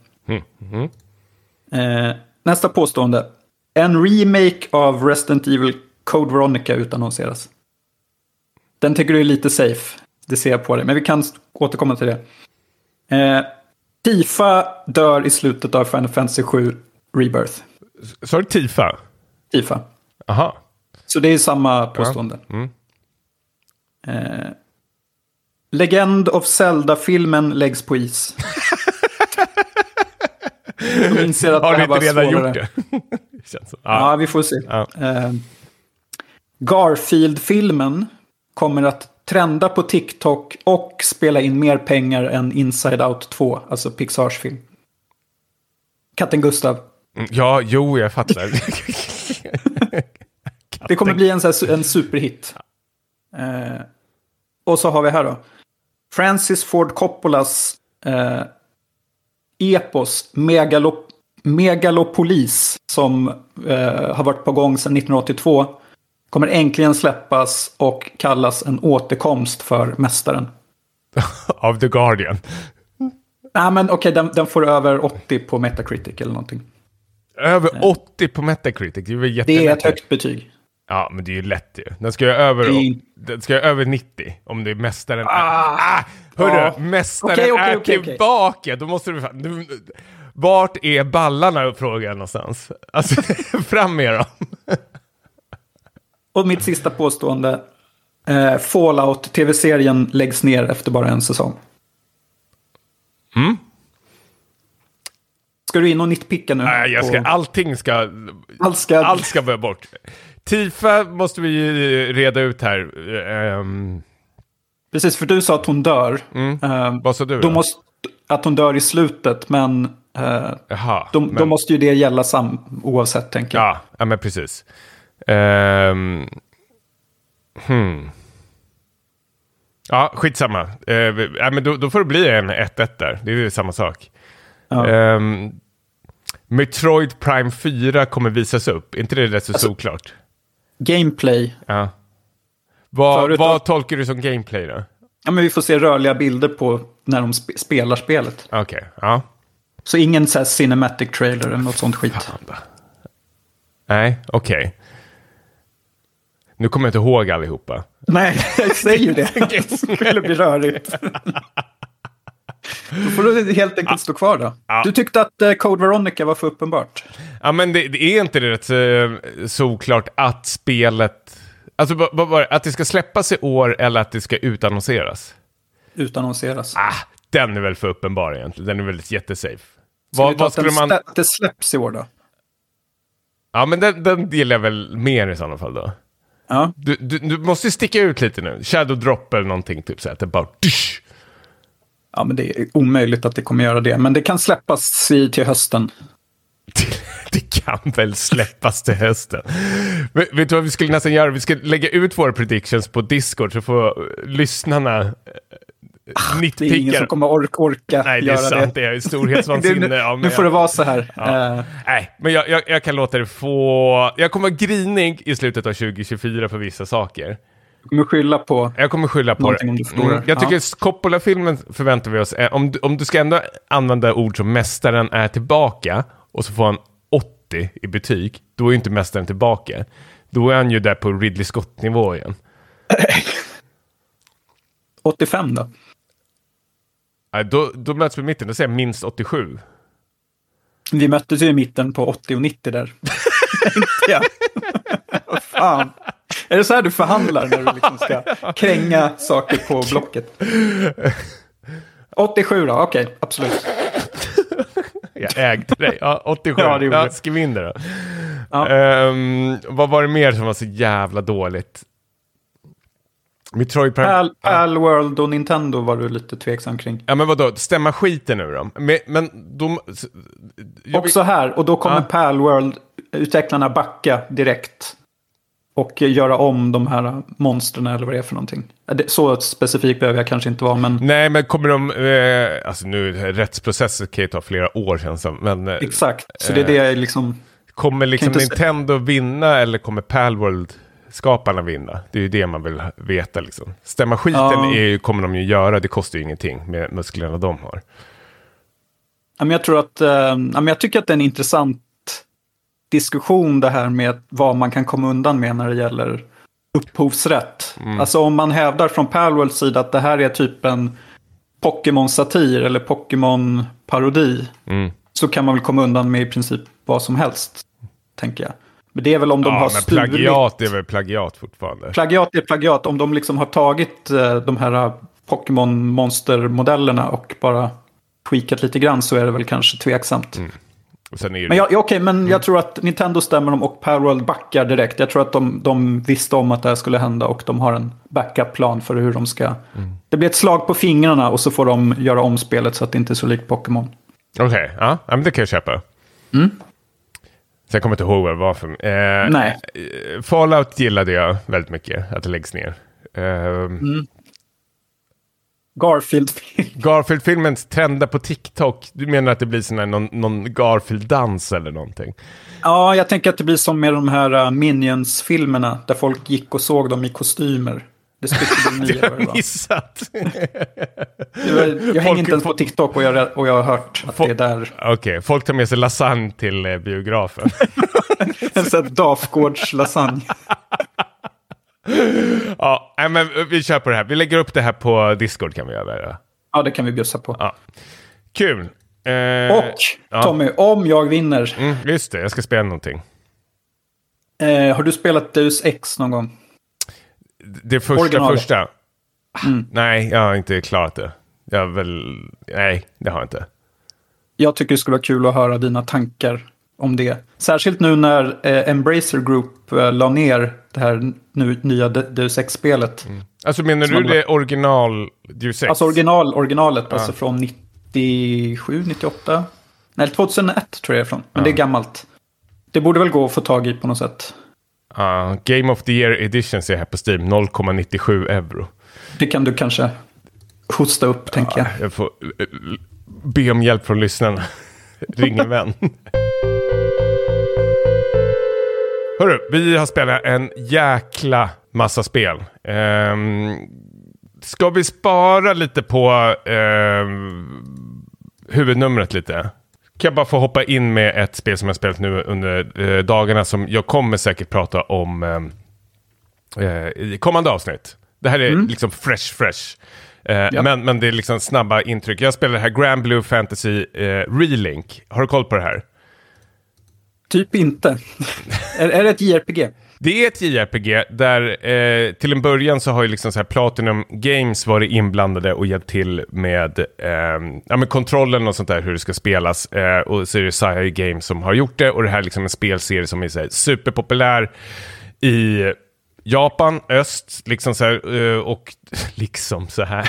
Eh, nästa påstående. En remake av Resident Evil Code Veronica utannonseras. Den tycker du är lite safe. Det ser jag på dig. Men vi kan återkomma till det. Eh, Tifa dör i slutet av Final Fantasy 7 Rebirth. Sa du Tifa? Tifa. Aha. Så det är samma påstående. Mm. Eh, Legend of Zelda-filmen läggs på is. De inser att Har det du här var inte redan svårare. gjort det? Så. Ja, Ja. vi får se. Ja. Eh, Garfield-filmen kommer att trenda på TikTok och spela in mer pengar än Inside Out 2, alltså Pixars film. Katten Gustav. Mm, ja, jo, jag fattar. Det kommer bli en, så här, en superhit. Eh, och så har vi här då. Francis Ford Coppolas eh, epos Megalop Megalopolis som eh, har varit på gång sedan 1982 kommer äntligen släppas och kallas en återkomst för mästaren. Av The Guardian. Nej men okej, den, den får över 80 på Metacritic eller någonting. Över 80 på Metacritic. Det är Det är ett högt betyg. Ja, men det är ju lätt ju. Den ska ju över, den ska över 90 om det är mästaren. Ah, hörru, Ja. mästaren Okej, okej, är okej. tillbaka. Då måste du... du vart är ballarna, frågar jag någonstans. Alltså, fram med dem. Och mitt sista påstående. Eh, Fallout, tv-serien, läggs ner efter bara en säsong. Mm. Ska du in och nitpicka nu? Nej, jag ska, på- allting ska... Allt ska... Allt ska börja bort. Tifa måste vi ju reda ut här. Ehm, Precis, för du sa att hon dör. Eh, vad sa du då måste, att hon dör i slutet, men eh, Jaha. då, men- då måste ju det gälla sam, oavsett, tänker jag. Ja, ja men precis. Um, hmm. Ja, skitsamma. Uh, ja, men då, då får det bli en 1-1 där. Det är ju samma sak. Ja. Ehm, Metroid Prime 4 kommer visas upp. Är inte det rätt så Alltså- solklart? Gameplay. Ja. Vad, Förut- vad tolkar du som gameplay då? Ja, men vi får se rörliga bilder på när de sp- spelar spelet. Okej, ja. Så ingen så här cinematic trailer eller något sånt skit. Fan. Nej, okej. Nu kommer jag inte ihåg allihopa. Nej, jag säger ju det. Det skulle bli rörigt. Då får du helt enkelt stå kvar då. Ja. Du tyckte att eh, Code Veronica var för uppenbart. Ja, men det, det är inte det rätt eh, såklart att spelet... Alltså, det? Att det ska släppas i år eller att det ska utannonseras? Utannonseras. Ah, den är väl för uppenbar egentligen. Den är väl jättesafe. Vad, vad skulle man... det släpps i år då? Ja, men den, den gillar jag väl mer i sådana fall då. Ja. Du, du, du måste sticka ut lite nu. Shadow drop eller någonting, typ så att det bara... Dysch! Ja, men det är omöjligt att det kommer göra det. Men det kan släppas i, till hösten. Det kan väl släppas till hösten. Men, vet du vad vi skulle nästan göra? Vi ska lägga ut våra predictions på Discord så får lyssnarna eh, Det är ingen som kommer ork orka Nej, det är sant. det. Det är storhetsvansinne. nu, Ja, nu får det vara så här. Ja. Eh, Nej, men jag, jag, jag kan låta det få... Jag kommer vara grinig i slutet av 2024 för vissa saker. Jag kommer skylla på... Jag kommer skylla på det. om du förlorar. jag tycker Ja. Coppola-filmen förväntar vi oss, om, du- om du ska ändå använda ord som mästaren är tillbaka och så får han 80 i betyg, då är inte mästaren tillbaka. Då är han ju där på Ridley Scott-nivå igen. 85 då? Nej, då, då möts vi i mitten, då säger jag minst 87. Vi möttes ju i mitten på 80 och 90 där. Jag. Vad fan. Är det så här du förhandlar när du liksom ska kränga saker på blocket? 87 då, okej, absolut. Jag ägde dig. Ja, 87. Ja, Ja, det skriv in det då. Ja. Ehm, vad var det mer som var så jävla dåligt? Metroid Prime... Pal, Pal World och Nintendo var du lite tveksam kring. Ja men vadå, stämma skiten nu då? Men, men de... jag Också här, och då kommer Ja. Pal World-utvecklarna backa direkt. Och göra om de här monstren eller vad det är för någonting. Det- Så specifikt behöver jag kanske inte vara, men Nej, men kommer de... Eh, alltså nu, rättsprocesser kan ju ta flera år känns som. Men eh, exakt. Så det är det jag liksom... kommer liksom inte se- Nintendo vinna eller kommer Palworld-skaparna vinna? Det är ju det man vill veta liksom. Stämma skiten Ja. är kommer de ju göra, det kostar ju ingenting med musklerna de har. Ja, men jag tror att... Eh, ja, men jag tycker att det är en intressant diskussion det här med vad man kan komma undan med när det gäller upphovsrätt. Alltså om man hävdar från Palworlds sida att det här är typ en Pokémon-satir eller Pokémon-parodi. Mm. Så kan man väl komma undan med i princip vad som helst, tänker jag. Men det är väl om de ja, har men stulit... plagiat är väl plagiat fortfarande. Plagiat är plagiat. Om de liksom har tagit eh, de här eh, Pokémon-monster-modellerna och bara tweakat lite grann så är det väl kanske tveksamt. Det, Men, jag, ja, okej, men Mm. jag tror att Nintendo stämmer dem och Palworld backar direkt. Jag tror att de, de visste om att det här skulle hända och de har en backup-plan för hur de ska... Mm. Det blir ett slag på fingrarna och så får de göra om spelet så att det inte är så likt Pokémon. Okej, ja, ja, men det kan jag köpa. Sen kommer jag inte ihåg vad det var för... Eh, Mm. Nej. eh, Fallout gillade jag väldigt mycket, att det läggs ner. Eh, Mm. Garfield-film. Garfield-filmen trendar på TikTok. Du menar att det blir sån här, någon, någon Garfield-dans eller någonting? Ja, jag tänker att det blir som med de här uh, Minions-filmerna där folk gick och såg dem i kostymer. Det Det nya har vad det jag missat. Var- Jag hänger Folk- inte ens på TikTok och jag, och jag har hört att det är där. Okej, folk tar med sig lasagne till eh, biografen. En sån här Dafgårds lasagne. ja, men vi kör på det här. Vi lägger upp det här på Discord kan vi göra. Ja, det kan vi bjussa på. Ja. Kul. Eh, Och ja. Tommy, om jag vinner. Mm, just det, jag ska spela någonting. Eh, har du spelat Deus Ex någon gång? Det första, Originalet. första. Mm. Nej, jag har inte klarat det. Jag väl... Nej, det har jag inte. Jag tycker det skulle vara kul att höra dina tankar om det. Särskilt nu när eh, Embracer Group eh, la ner det här nu, nya De- Deus Ex-spelet. Alltså menar du det original Deus Ex? Alltså original, originalet, alltså från 97, 98? Nej, 2001 tror jag är från. Men det är gammalt. Det borde väl gå att få tag i på något sätt. Ja, Game of the Year Edition ser jag här på Steam. 0,97 euro. Det kan du kanske hosta upp, tänker jag. Jag får eh, be om hjälp från lyssnarna. Ring en vän. Hörru, vi har spelat en jäkla massa spel. Um, ska vi spara lite på um, huvudnumret lite? Kan jag bara få hoppa in med ett spel som jag spelat nu under eh, dagarna som jag kommer säkert prata om ehm, eh, i kommande avsnitt. Det här är liksom fresh fresh. Eh, men, men det är liksom snabba intryck. Jag spelar det här Grand Blue Fantasy Relink. Har du koll på det här? Typ inte. är, är det ett JRPG? Det är ett JRPG där eh, till en början så har ju liksom så här Platinum Games varit inblandade och hjälpt till med, eh, ja, med kontrollen och sånt där, hur det ska spelas. Eh, och så är det Sci Games som har gjort det och det här är liksom en spelserie som är så här, superpopulär i Japan, öst, liksom så här, eh, och liksom så här.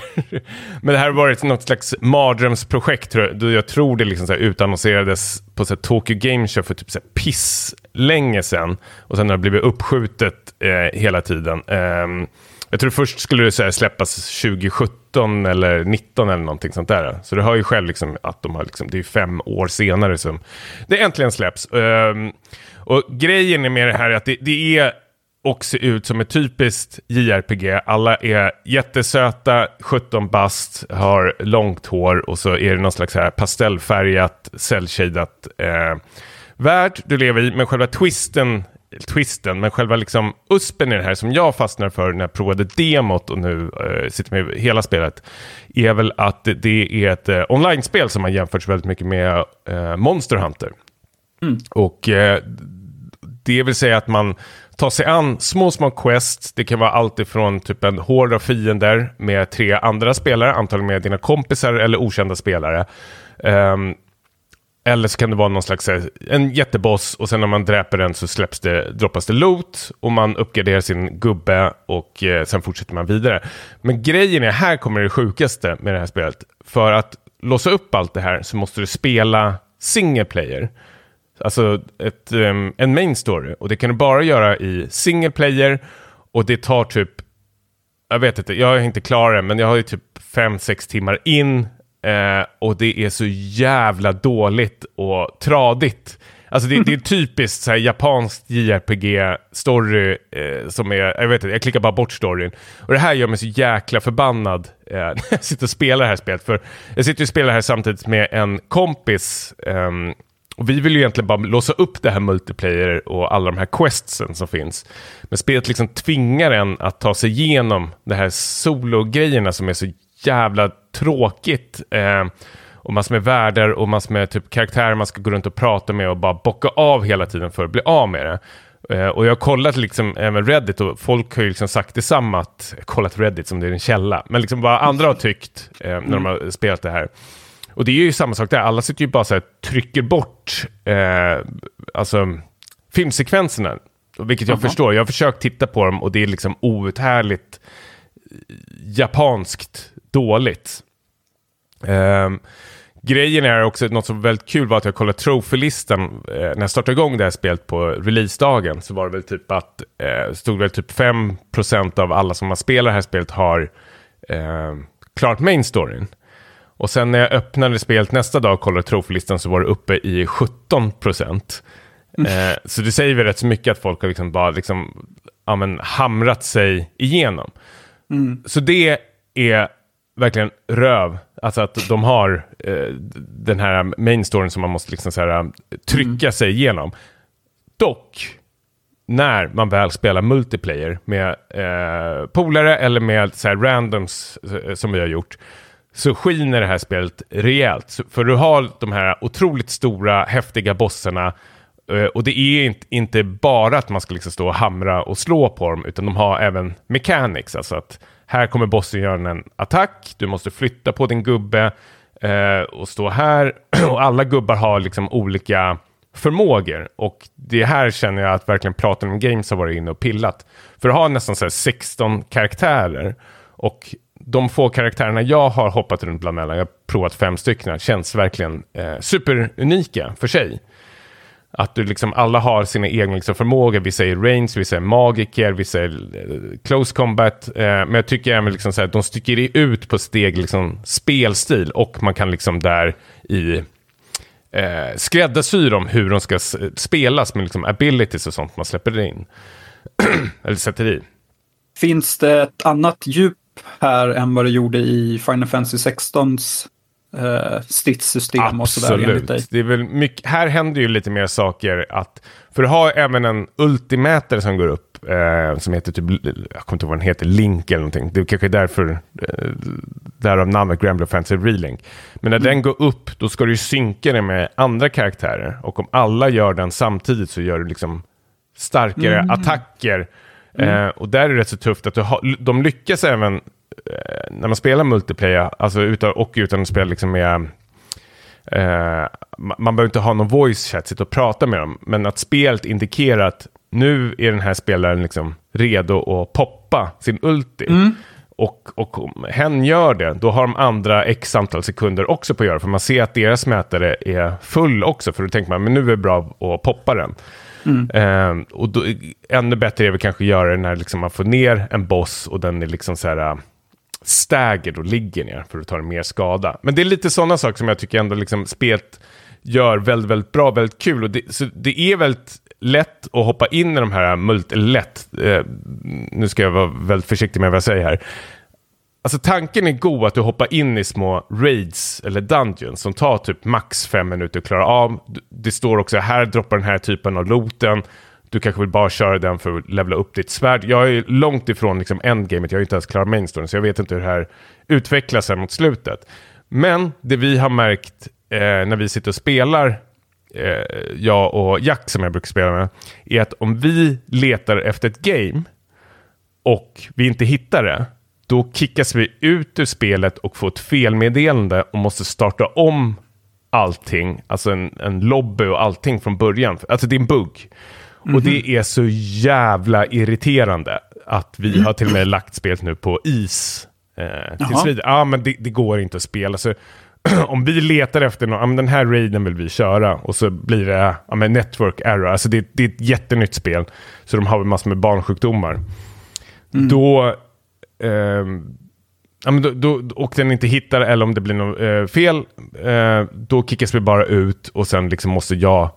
Men det här har varit något slags mardrömsprojekt, tror jag, jag tror det liksom så här utannonserades på så här Tokyo Game Show för typ så här piss länge sedan. Och sen har det blivit uppskjutet eh, hela tiden. Eh, jag tror först skulle det så här släppas 2017 eller 2019 eller någonting sånt där. Så du hör ju själv liksom att de har liksom, det är fem år senare som det äntligen släpps. Eh, och grejen med det här är att det, det är och ser ut som ett typiskt JRPG. Alla är jättesöta, 17 bast, har långt hår och så är det någon slags här pastellfärgat, cellshadat eh, värld du lever i. Men själva twisten, twisten, men själva liksom uspen i det här som jag fastnade för när jag provade demot och nu eh, sitter med hela spelet, är väl att det är ett eh, online-spel som har jämförts väldigt mycket med eh, Monster Hunter. Mm. Och eh, det vill säga att man ta sig an små, små quests. Det kan vara allt ifrån typ en hård av fiender med tre andra spelare, antagligen med dina kompisar eller okända spelare. Um, eller så kan det vara någon slags eh, en jätteboss och sen när man dräper den så släpps det, droppas det loot och man uppgraderar sin gubbe och eh, sen fortsätter man vidare. Men grejen är, här kommer det sjukaste med det här spelet. För att låsa upp allt det här så måste du spela single player. Alltså ett, um, en main story. Och det kan du bara göra i single player. Och det tar typ, jag vet inte, jag är inte klar än, men jag har ju typ 5-6 timmar in. Eh, och det är så jävla dåligt och tradigt. Alltså det, det är typiskt så här, japanskt JRPG-story eh, som är, jag vet inte, jag klickar bara bort storyn. Och det här gör mig så jäkla förbannad eh, när jag sitter och spelar det här spelet. För jag sitter och spelar det här samtidigt med en kompis um, och vi vill ju egentligen bara låsa upp det här multiplayer och alla de här questsen som finns. Men spelet liksom tvingar en att ta sig igenom de här solo-grejerna som är så jävla tråkigt. Eh, och massor med världar och massor med typ karaktärer man ska gå runt och prata med och bara bocka av hela tiden för att bli av med det. Eh, och jag har kollat liksom även Reddit och folk har ju liksom sagt detsamma. Att, kollat Reddit som det är en källa. Men liksom vad andra har tyckt eh, när de har spelat det här. Och det är ju samma sak där, alla sitter ju bara så här, trycker bort eh, alltså, filmsekvenserna. Vilket jag -huh. förstår, jag har försökt titta på dem och det är liksom outhärdligt japanskt dåligt. Eh, grejen är också, något som var väldigt kul var att jag kollade trofélistan eh, när jag startade igång det här spelet på releasedagen. Så var det väl typ att, eh, stod väl typ 5% av alla som har spelat det här spelet har eh, klart main storyn. Och sen när jag öppnade spelet nästa dag och kollade troflistan så var det uppe i 17 procent. Mm. Eh, så det säger väl rätt så mycket att folk har liksom bara liksom, ja, men, hamrat sig igenom. Mm. Så det är verkligen röv. Alltså att de har eh, den här main storyn som man måste liksom så här, trycka mm. sig igenom. Dock, när man väl spelar multiplayer med eh, polare eller med så här, randoms eh, som vi har gjort så skiner det här spelet rejält. För du har de här otroligt stora, häftiga bossarna eh, och det är inte bara att man ska liksom stå och hamra och slå på dem, utan de har även mechanics. Alltså att här kommer bossen göra en attack, du måste flytta på din gubbe eh, och stå här. Och alla gubbar har liksom olika förmågor. Och det här känner jag att verkligen Platinum Games har varit inne och pillat. För du har nästan så 16 karaktärer. Och de få karaktärerna jag har hoppat runt bland mellan, jag har provat fem stycken, känns verkligen eh, superunika för sig. Att du liksom, alla har sina egna liksom, förmågor. Vissa är range, vissa är magiker, vissa är eh, close combat. Eh, men jag tycker även liksom, så här, att de sticker ut på steg liksom, spelstil och man kan liksom där i eh, skräddarsy dem hur de ska spelas med liksom, abilities och sånt man släpper in. Eller sätter i. Finns det ett annat djup här än vad det gjorde i Final Fantasy 16s eh, stridssystem och sådär enligt dig. Det är väl mycket, här händer ju lite mer saker att, för du har även en ultimätare som går upp, eh, som heter typ, jag kommer inte ihåg vad den heter, Link eller någonting. Det är kanske är därför, eh, därav namnet Grand Fantasy Relink. Men när mm. den går upp, då ska du ju synka den med andra karaktärer. Och om alla gör den samtidigt så gör du liksom starkare Mm. attacker. Eh, och där är det rätt så tufft att du har, de lyckas även eh, när man spelar multiplayer, alltså utan, och utan att spela liksom med Eh, ma- man behöver inte ha någon voice chat, sitta och prata med dem. Men att spelet indikerar att nu är den här spelaren liksom redo att poppa sin ulti. Och, och om hen gör det, då har de andra x antal sekunder också på att göra. För man ser att deras mätare är full också. För då tänker man, men nu är det bra att poppa den. Eh, och då, ännu bättre är det kanske att göra det när liksom man får ner en boss och den är liksom så här äh, stäger och ligger ner för att ta mer skada. Men det är lite sådana saker som jag tycker ändå liksom spelet gör väldigt, väldigt bra, väldigt kul. Och det, så det är väldigt lätt att hoppa in i de här multi... Lätt, eh, nu ska jag vara väldigt försiktig med vad jag säger här. Alltså tanken är god att du hoppar in i små raids eller dungeons som tar typ max fem minuter att klara av. Det står också här droppar den här typen av looten. Du kanske vill bara köra den för att levla upp ditt svärd. Jag är långt ifrån liksom endgamet, jag är inte ens klar main storyn, så jag vet inte hur det här utvecklas sen mot slutet. Men det vi har märkt eh, när vi sitter och spelar, eh, jag och Jack som jag brukar spela med, är att om vi letar efter ett game och vi inte hittar det, då kickas vi ut ur spelet och får ett felmeddelande och måste starta om allting, alltså en, en lobby och allting från början. Alltså det är en bugg. Och det är så jävla irriterande att vi har till och med lagt spelet nu på is. Eh, tills vidare. Ja, men det, det går inte att spela. Så, om vi letar efter någon, ja, men den här raiden vill vi köra och så blir det ja, men network error. Alltså det, det är ett jättenytt spel. Så de har massor med barnsjukdomar. Då ehm, ja, men då, då, och den inte hittar eller om det blir något eh, fel, eh, då kickas vi bara ut och sen liksom måste jag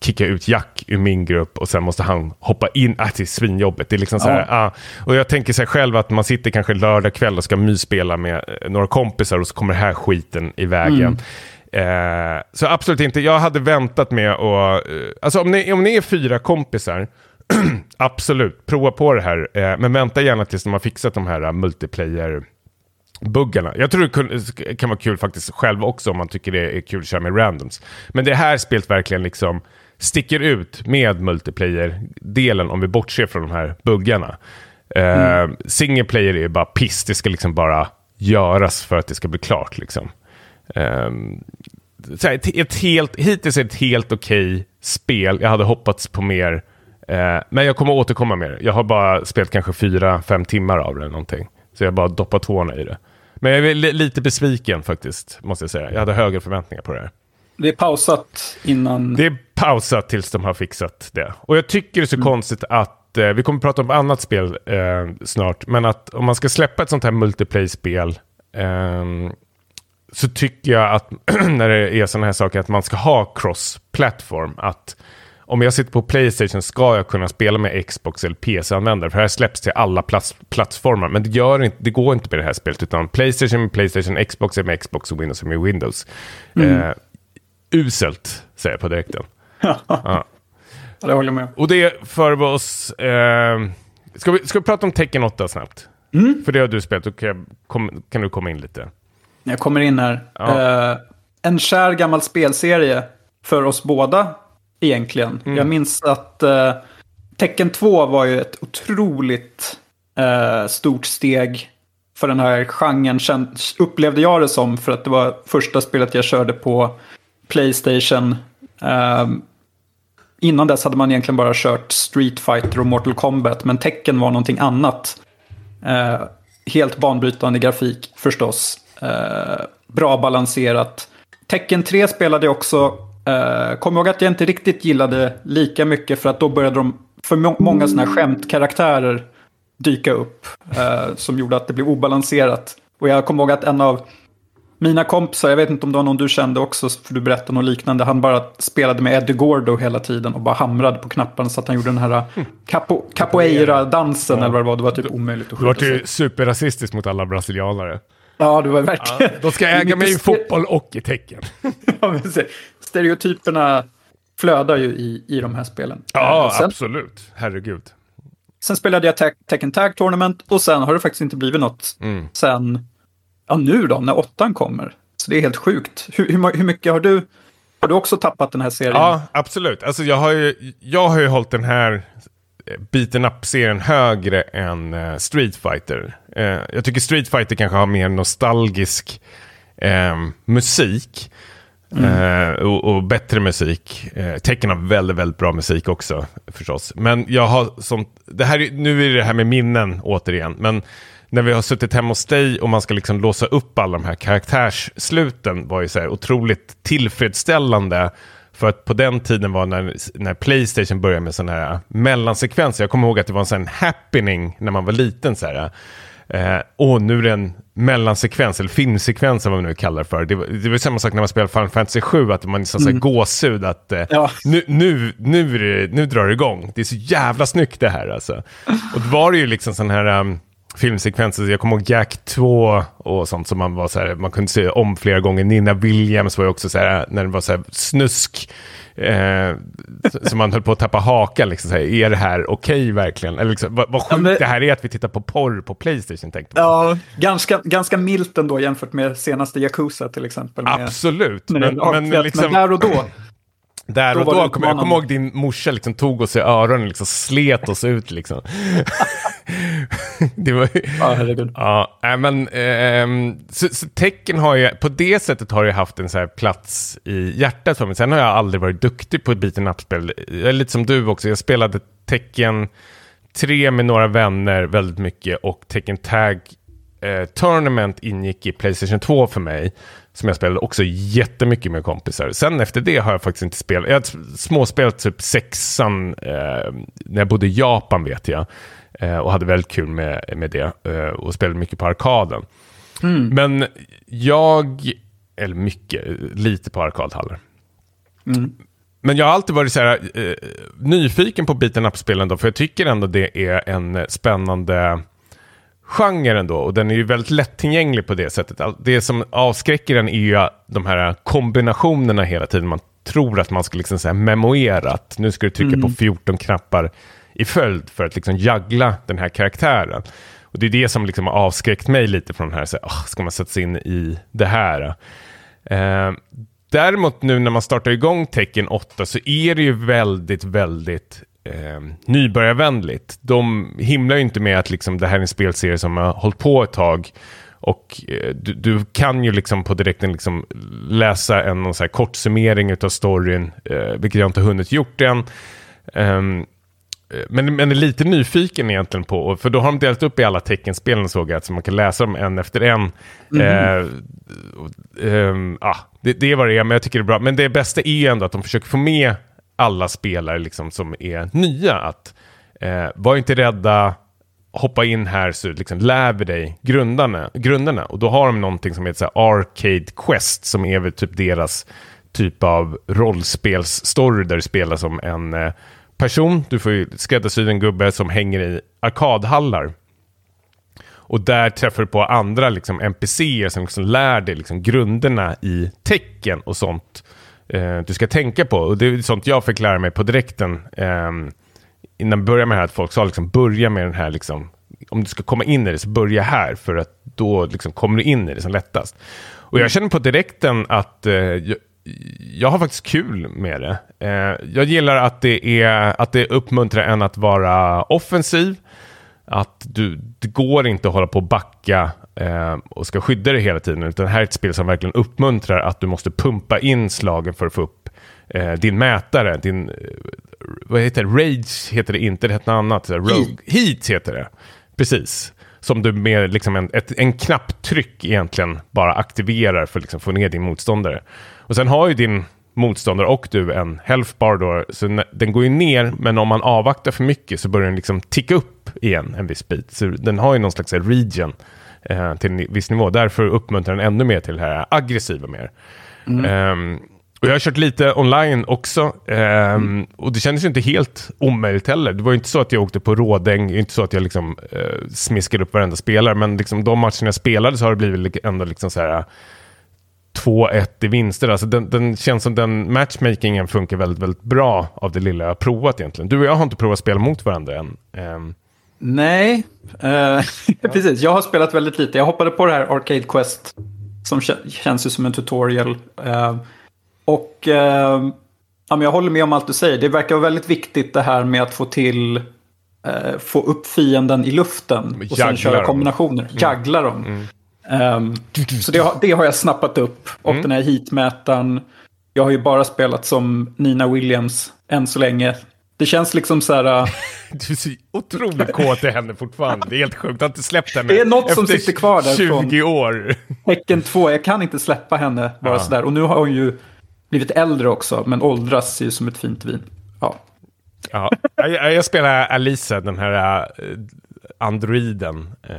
kicka ut Jack ur min grupp och sen måste han hoppa in. Ah, det är svinjobbigt. Det är liksom så här, ah. Och jag tänker sig själv att man sitter kanske lördag kväll och ska mysspela med eh, några kompisar och så kommer det här skiten i vägen. Eh, så absolut inte. Jag hade väntat med att... Eh, alltså om ni, om ni är fyra kompisar Absolut, prova på det här. Eh, men vänta gärna tills de har fixat de här uh, multiplayer buggarna. Jag tror det kan vara kul faktiskt själv också om man tycker det är kul att köra med randoms. Men det här spelet verkligen liksom sticker ut med multiplayer-delen om vi bortser från de här buggarna. Eh, single player är bara piss, det ska liksom bara göras för att det ska bli klart. Liksom. Eh, så här, ett, ett helt, hittills ett helt okej spel. Jag hade hoppats på mer. Eh, men jag kommer återkomma med det. Jag har bara spelat kanske fyra, fem timmar av det eller någonting. Så jag bara doppar tårna i det. Men jag är li- lite besviken faktiskt, måste jag säga. Jag hade högre förväntningar på det här. Det är pausat innan... Det är pausat tills de har fixat det. Och jag tycker det är så konstigt att, eh, vi kommer prata om annat spel eh, snart, men att om man ska släppa ett sånt här multiplayer-spel ehm, så tycker jag att när det är sådana här saker att man ska ha cross-platform. Att om jag sitter på Playstation ska jag kunna spela med Xbox eller PC-användare. För det här släpps till alla plats, plattformar. Men det, gör inte, det går inte med det här spelet. Utan Playstation med Playstation, Xbox är med Xbox och Windows är med Windows. Eh, uselt, säger jag på direkten. Ja. Det håller jag med. Och det för oss... Eh, ska, vi, ska vi prata om Tekken 8 snabbt? För det har du spelat, då kan, jag, kom, kan du komma in lite. Jag kommer in här. Ja. Eh, en kär gammal spelserie för oss båda egentligen. Mm. Jag minns att uh, Tecken 2 var ju ett otroligt eh, stort steg för den här genren, upplevde jag det som, för att det var första spelet jag körde på Playstation. Eh, innan dess hade man egentligen bara kört Street Fighter och Mortal Kombat, men Tekken var någonting annat. Eh, helt banbrytande grafik förstås. Eh, bra balanserat. Tekken 3 spelade jag också. Eh, Kommer ihåg att jag inte riktigt gillade lika mycket för att då började de för må många sådana här skämtkaraktärer dyka upp. Eh, som gjorde att det blev obalanserat. Och jag kommer ihåg att en av mina kompisar, jag vet inte om det var någon du kände också, för du berättade något liknande. Han bara spelade med Eddie Gordo hela tiden och bara hamrade på knapparna så att han gjorde den här capo capoeira-dansen Ja. eller vad det var. Det var typ omöjligt att Du var skjuta sig. ju superrasistisk mot alla brasilianare. Ja, det var verkligen... De ska äga mig i fotboll och i tecken. Ja, Stereotyperna flödar ju i, i de här spelen. Ja, Eh, sen, absolut. Herregud. sen spelade jag Tek- Tekken Tag Tournament och sen har det faktiskt inte blivit något Mm. sen, ja nu då, när åttan kommer. Så det är helt sjukt. Hur, hur, hur mycket har du Har du också tappat den här serien? Ja, absolut. Alltså jag har ju, jag har ju hållit den här beaten up-serien högre än uh, Street Fighter. Uh, jag tycker Street Fighter kanske har mer nostalgisk uh, musik. Mm. Och, och, bättre musik. Tecken har väldigt, väldigt bra musik också förstås. Men jag har som, det här, nu är det här med minnen återigen. Men när vi har suttit hemma hos dig och man ska liksom låsa upp alla de här karaktärssluten var ju så här otroligt tillfredsställande. För att på den tiden var när, när Playstation började med sådana här mellansekvenser. Jag kommer ihåg att det var en sån happening när man var liten. Så här. Eh, och nu är det en mellansekvens, eller filmsekvens vad man nu kallar det för. Det var, det var samma sak när man spelade Final Fantasy 7, att man liksom mm. gåshud. Att, eh, ja. nu, nu, nu, nu drar det igång. Det är så jävla snyggt det här alltså. Och då var det ju liksom sån här... Um, filmsekvenser. Jag kommer ihåg Jack 2 och sånt som man var så här, man kunde se om flera gånger. Nina Williams var ju också så här, när det var så här snusk. Eh, så man höll på att tappa hakan. Liksom, så här, är det här okej okay, verkligen? Eller liksom, vad, vad sjukt ja, men... det här är att vi tittar på porr på Playstation. Tänkte ja, ganska, ganska milt ändå jämfört med senaste Yakuza till exempel. Med, Absolut. Men, men, men, liksom... men där och då där och då, då kom, jag kommer ihåg din morsa liksom tog oss i öronen och liksom slet oss ut liksom. det var ju... Ja, herregud. Ja, men eh, så, så, tecken har ju, på det sättet har jag haft en så här plats i hjärtat för mig. Sen har jag aldrig varit duktig på ett beaten up-spel. Jag är lite som du också, jag spelade tecken 3 med några vänner väldigt mycket och tecken tag eh, Tournament ingick i Playstation 2 för mig. Som jag spelade också jättemycket med kompisar. Sen efter det har jag faktiskt inte spelat. Jag har småspelat typ sexan eh, när jag bodde i Japan vet jag. Eh, och hade väldigt kul med, med det. Eh, och spelade mycket på arkaden. Mm. Men jag, eller mycket, lite på arkadhallar. Mm. Men jag har alltid varit så här, eh, nyfiken på beaten up-spelen för jag tycker ändå det är en spännande genre ändå och den är ju väldigt lättillgänglig på det sättet. Det som avskräcker den är ju de här kombinationerna hela tiden. Man tror att man ska liksom säga memoerat. Nu ska du trycka mm. på 14 knappar i följd för att liksom juggla den här karaktären. Och det är det som liksom har avskräckt mig lite från den här, så här oh, ska man sätta sig in i det här? Eh, däremot nu när man startar igång tecken 8 så är det ju väldigt, väldigt eh, nybörjarvänligt. De himlar ju inte med att liksom, det här är en spelserie som har hållit på ett tag. Och eh, du, du, kan ju liksom på direkten liksom läsa en någon så här kort summering av storyn, eh, vilket jag inte hunnit gjort än. Um, men, men är lite nyfiken egentligen på, för då har de delat upp i alla teckenspelen såg jag, så man kan läsa dem en efter en. Mm. Eh, eh, ah, det, det är vad det är, men jag tycker det är bra. Men det bästa är ju ändå att de försöker få med alla spelare liksom som är nya. Att eh, var inte rädda, hoppa in här så liksom lär vi dig grundarna, grunderna. Och då har de någonting som heter så Arcade Quest som är väl typ deras typ av rollspelsstory där du spelar som en eh, person. Du får skräddarsy en gubbe som hänger i arkadhallar. Och där träffar du på andra liksom, NPCer som liksom lär dig liksom, grunderna i tecken och sånt eh, du ska tänka på. Och det är sånt jag fick lära mig på direkten. Eh, innan vi började med det här, att folk sa liksom börja med den här, liksom, om du ska komma in i det så börja här, för att då liksom kommer du in i det som lättast. Och jag känner på direkten att eh, jag, jag, har faktiskt kul med det. Eh, jag gillar att det, är, att det uppmuntrar en att vara offensiv. Att du, det går inte att hålla på och backa eh, och ska skydda dig hela tiden. Utan det här är ett spel som verkligen uppmuntrar att du måste pumpa in slagen för att få upp eh, din mätare. Din, eh, vad heter det? Rage heter det inte, det heter något annat. Rogue. Heat heter det. Precis. Som du med liksom en, ett, en knapptryck egentligen bara aktiverar för att liksom få ner din motståndare. Och sen har ju din motståndare och du en health bar då, så den går ju ner, men om man avvaktar för mycket så börjar den liksom ticka upp igen en viss bit. Så den har ju någon slags region eh, till en viss nivå. Därför uppmuntrar den ännu mer till det här aggressiva mer. Mm. Um, och jag har kört lite online också. Um, mm. Och det kändes ju inte helt omöjligt heller. Det var ju inte så att jag åkte på rådäng, inte så att jag liksom uh, smiskade upp varenda spelare. Men liksom de matcherna jag spelade så har det blivit ändå liksom så här 2-1 i vinster. Alltså den, den, känns som den matchmakingen funkar väldigt, väldigt bra av det lilla jag har provat egentligen. Du och jag har inte provat spela mot varandra än. Um, Nej, uh, precis. Jag har spelat väldigt lite. Jag hoppade på det här Arcade Quest som känns ju som en tutorial. Uh, Och eh, ja, men jag håller med om allt du säger. Det verkar vara väldigt viktigt det här med att få till få upp fienden i luften och sen köra dem. kombinationer. Mm. Jaggla dem. Mm. Um, så det har, det har jag snappat upp. Och mm. den här heatmätaren. Jag har ju bara spelat som Nina Williams än så länge. Det känns liksom så här... Uh... du är så otroligt kåt i henne fortfarande. Det är helt sjukt. Du har inte släppt henne Det är något som sitter kvar där 20 från år. Tecken 2. Jag kan inte släppa henne bara ja. sådär. Och nu har hon ju blivit äldre också, men åldras ju som ett fint vin. Ja. Ja, jag, jag spelar Alice, den här uh, androiden. Uh,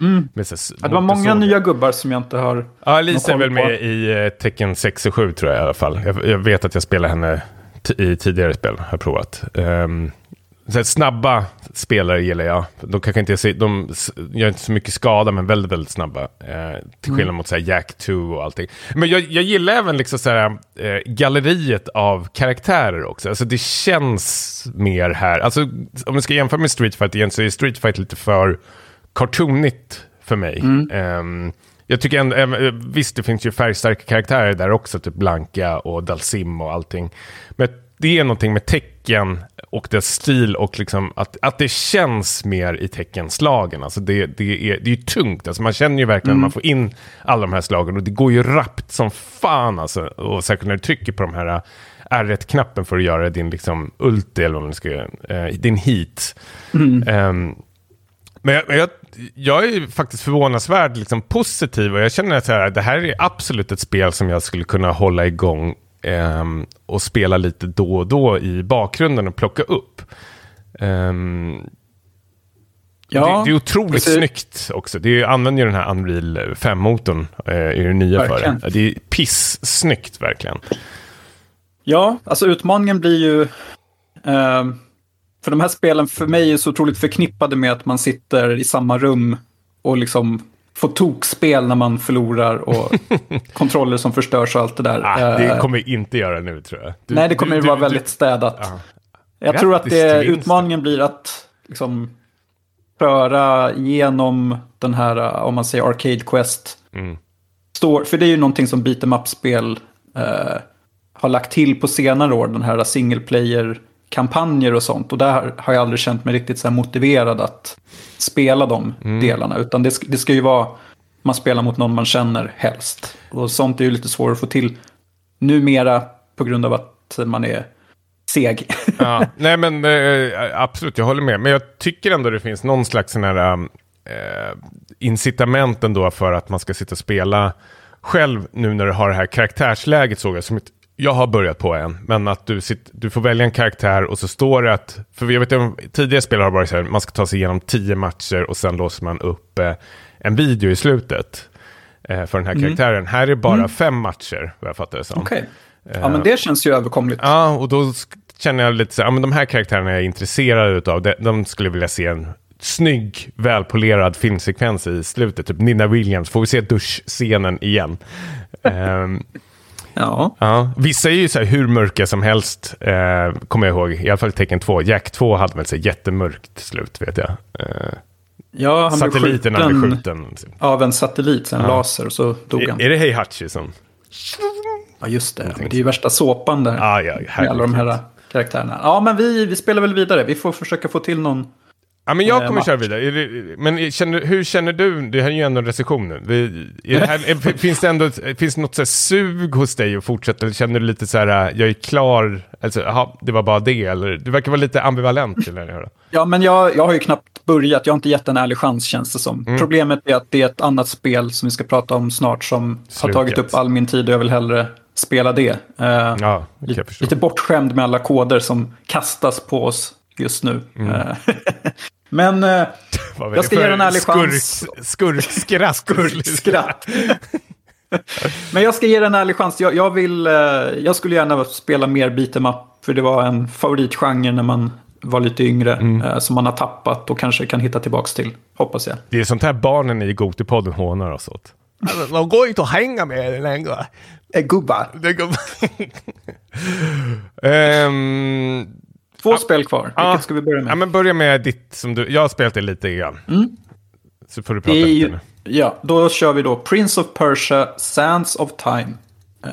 mm. med ja, det var många nya gubbar som jag inte har... Ja, Alice är väl med på. i tecken 6 och 7 tror jag i alla fall. Jag, jag vet att jag spelar henne i tidigare spel, har jag provat. Um, så snabba spelare gillar jag. De kanske inte de gör inte så mycket skada, men väldigt, väldigt snabba. Eh, till skillnad mm. mot så Jack 2 och allting. Men jag, jag gillar även liksom så här, eh, galleriet av karaktärer också. Alltså det känns mer här. Alltså om vi ska jämföra med Street Fight igen så är Street Fight lite för cartoonigt för mig. Mm. Um, jag tycker ändå, eh, visst det finns ju färgstarka karaktärer där också, typ Blanka och Dalsim och allting. Men det är någonting med tecken och dess stil och liksom att, att det känns mer i teckenslagen. Alltså det, det, är, det är ju tungt, alltså man känner ju verkligen mm. när man får in alla de här slagen och det går ju rappt som fan alltså. Och särskilt när du trycker på de här äh, R1-knappen för att göra din liksom ulti eller vad man ska göra, eh, din heat. Mm. Um, men jag, jag, jag, är faktiskt förvånansvärt liksom positiv och jag känner att det här är absolut ett spel som jag skulle kunna hålla igång Um, och spela lite då och då i bakgrunden och plocka upp. Um, ja, det, det, är otroligt alltså, snyggt också. Det är, använder ju den här Unreal 5-motorn uh, i det nya verkligen. för det. Det är piss-snyggt verkligen. Ja, alltså utmaningen blir ju... Uh, för de här spelen för mig är så otroligt förknippade med att man sitter i samma rum och liksom få tokspel när man förlorar och kontroller som förstörs och allt det där. Ah, det kommer vi inte göra nu tror jag. Du, Nej, det kommer du, vara du, väldigt städat. Ja. Jag tror att det, utmaningen blir att liksom, föra igenom den här, om man säger Arcade Quest. Mm. Står, för det är ju någonting som beat'em up-spel eh, har lagt till på senare år, den här single player kampanjer och sånt. Och där har jag aldrig känt mig riktigt så här motiverad att spela de mm. delarna. Utan det, det ska ju vara, man spelar mot någon man känner helst. Och sånt är ju lite svårare att få till numera på grund av att man är seg. ja, nej men äh, absolut, jag håller med. Men jag tycker ändå det finns någon slags sån här, äh, incitament ändå för att man ska sitta och spela själv nu när du har det här karaktärsläget såg jag som ett jag har börjat på en, men att du, sitter, du får välja en karaktär och så står det att, för jag vet tidigare spel har varit så här, man ska ta sig igenom tio matcher och sen låser man upp eh, en video i slutet eh, för den här mm. karaktären. Här är bara mm. fem matcher, vad jag fattar det som. Okay. Ja, men det känns ju överkomligt. Ja, och då känner jag lite så här, ja, men de här karaktärerna är jag intresserad av, de, de skulle vilja se en snygg, välpolerad filmsekvens i slutet. Typ Nina Williams, får vi se duschscenen igen? um, Ja. ja. Vissa är ju så här hur mörka som helst, eh, kommer jag ihåg. I alla fall tecken 2. Jack 2 hade väl så jättemörkt slut, vet jag. Eh, ja, han Satelliten blev skjuten. skjuten. Av en satellit, en ja. laser, och så dog han. Är, är det Hej Hutchison? Ja, just det. Det är ju värsta såpan där. Ah, ja, med alla de här karaktärerna. Ja, men vi, vi spelar väl vidare. Vi får försöka få till någon Ja, men jag eh, kommer köra vidare. Men känner, hur känner du? Det här är ju ändå en recension nu. Det, här, finns det ändå finns det något så sug hos dig att fortsätta? Eller känner du lite så här, jag är klar, alltså, aha, det var bara det? Eller, du verkar vara lite ambivalent. Eller, ja, men jag, jag har ju knappt börjat. Jag har inte gett en ärlig chans känns det som. Mm. Problemet är att det är ett annat spel som vi ska prata om snart som Sluket. har tagit upp all min tid och jag vill hellre spela det. Uh, ja, lite, lite bortskämd med alla koder som kastas på oss just nu. Mm. Eh, men eh, jag ska ge den en ärlig chans. Skurkskratt. Skurkskratt. Men jag ska ge den en ärlig chans. Jag, jag, vill, eh, jag skulle gärna spela mer beat'em up. För det var en favoritgenre när man var lite yngre. Mm. Eh, som man har tappat och kanske kan hitta tillbaka till. Hoppas jag. Det är sånt här barnen i Gotipodden hånar oss åt. Alltså, de går inte att hänga med längre. Äh, gubbar. Det är gubbar. um, Två ja. spel kvar. Vilket ja. ska vi börja med? Ja, men börja med ditt som du... Jag har spelat det lite grann. Mm. Så får du prata I, Ja, då kör vi då Prince of Persia, Sands of Time. Eh,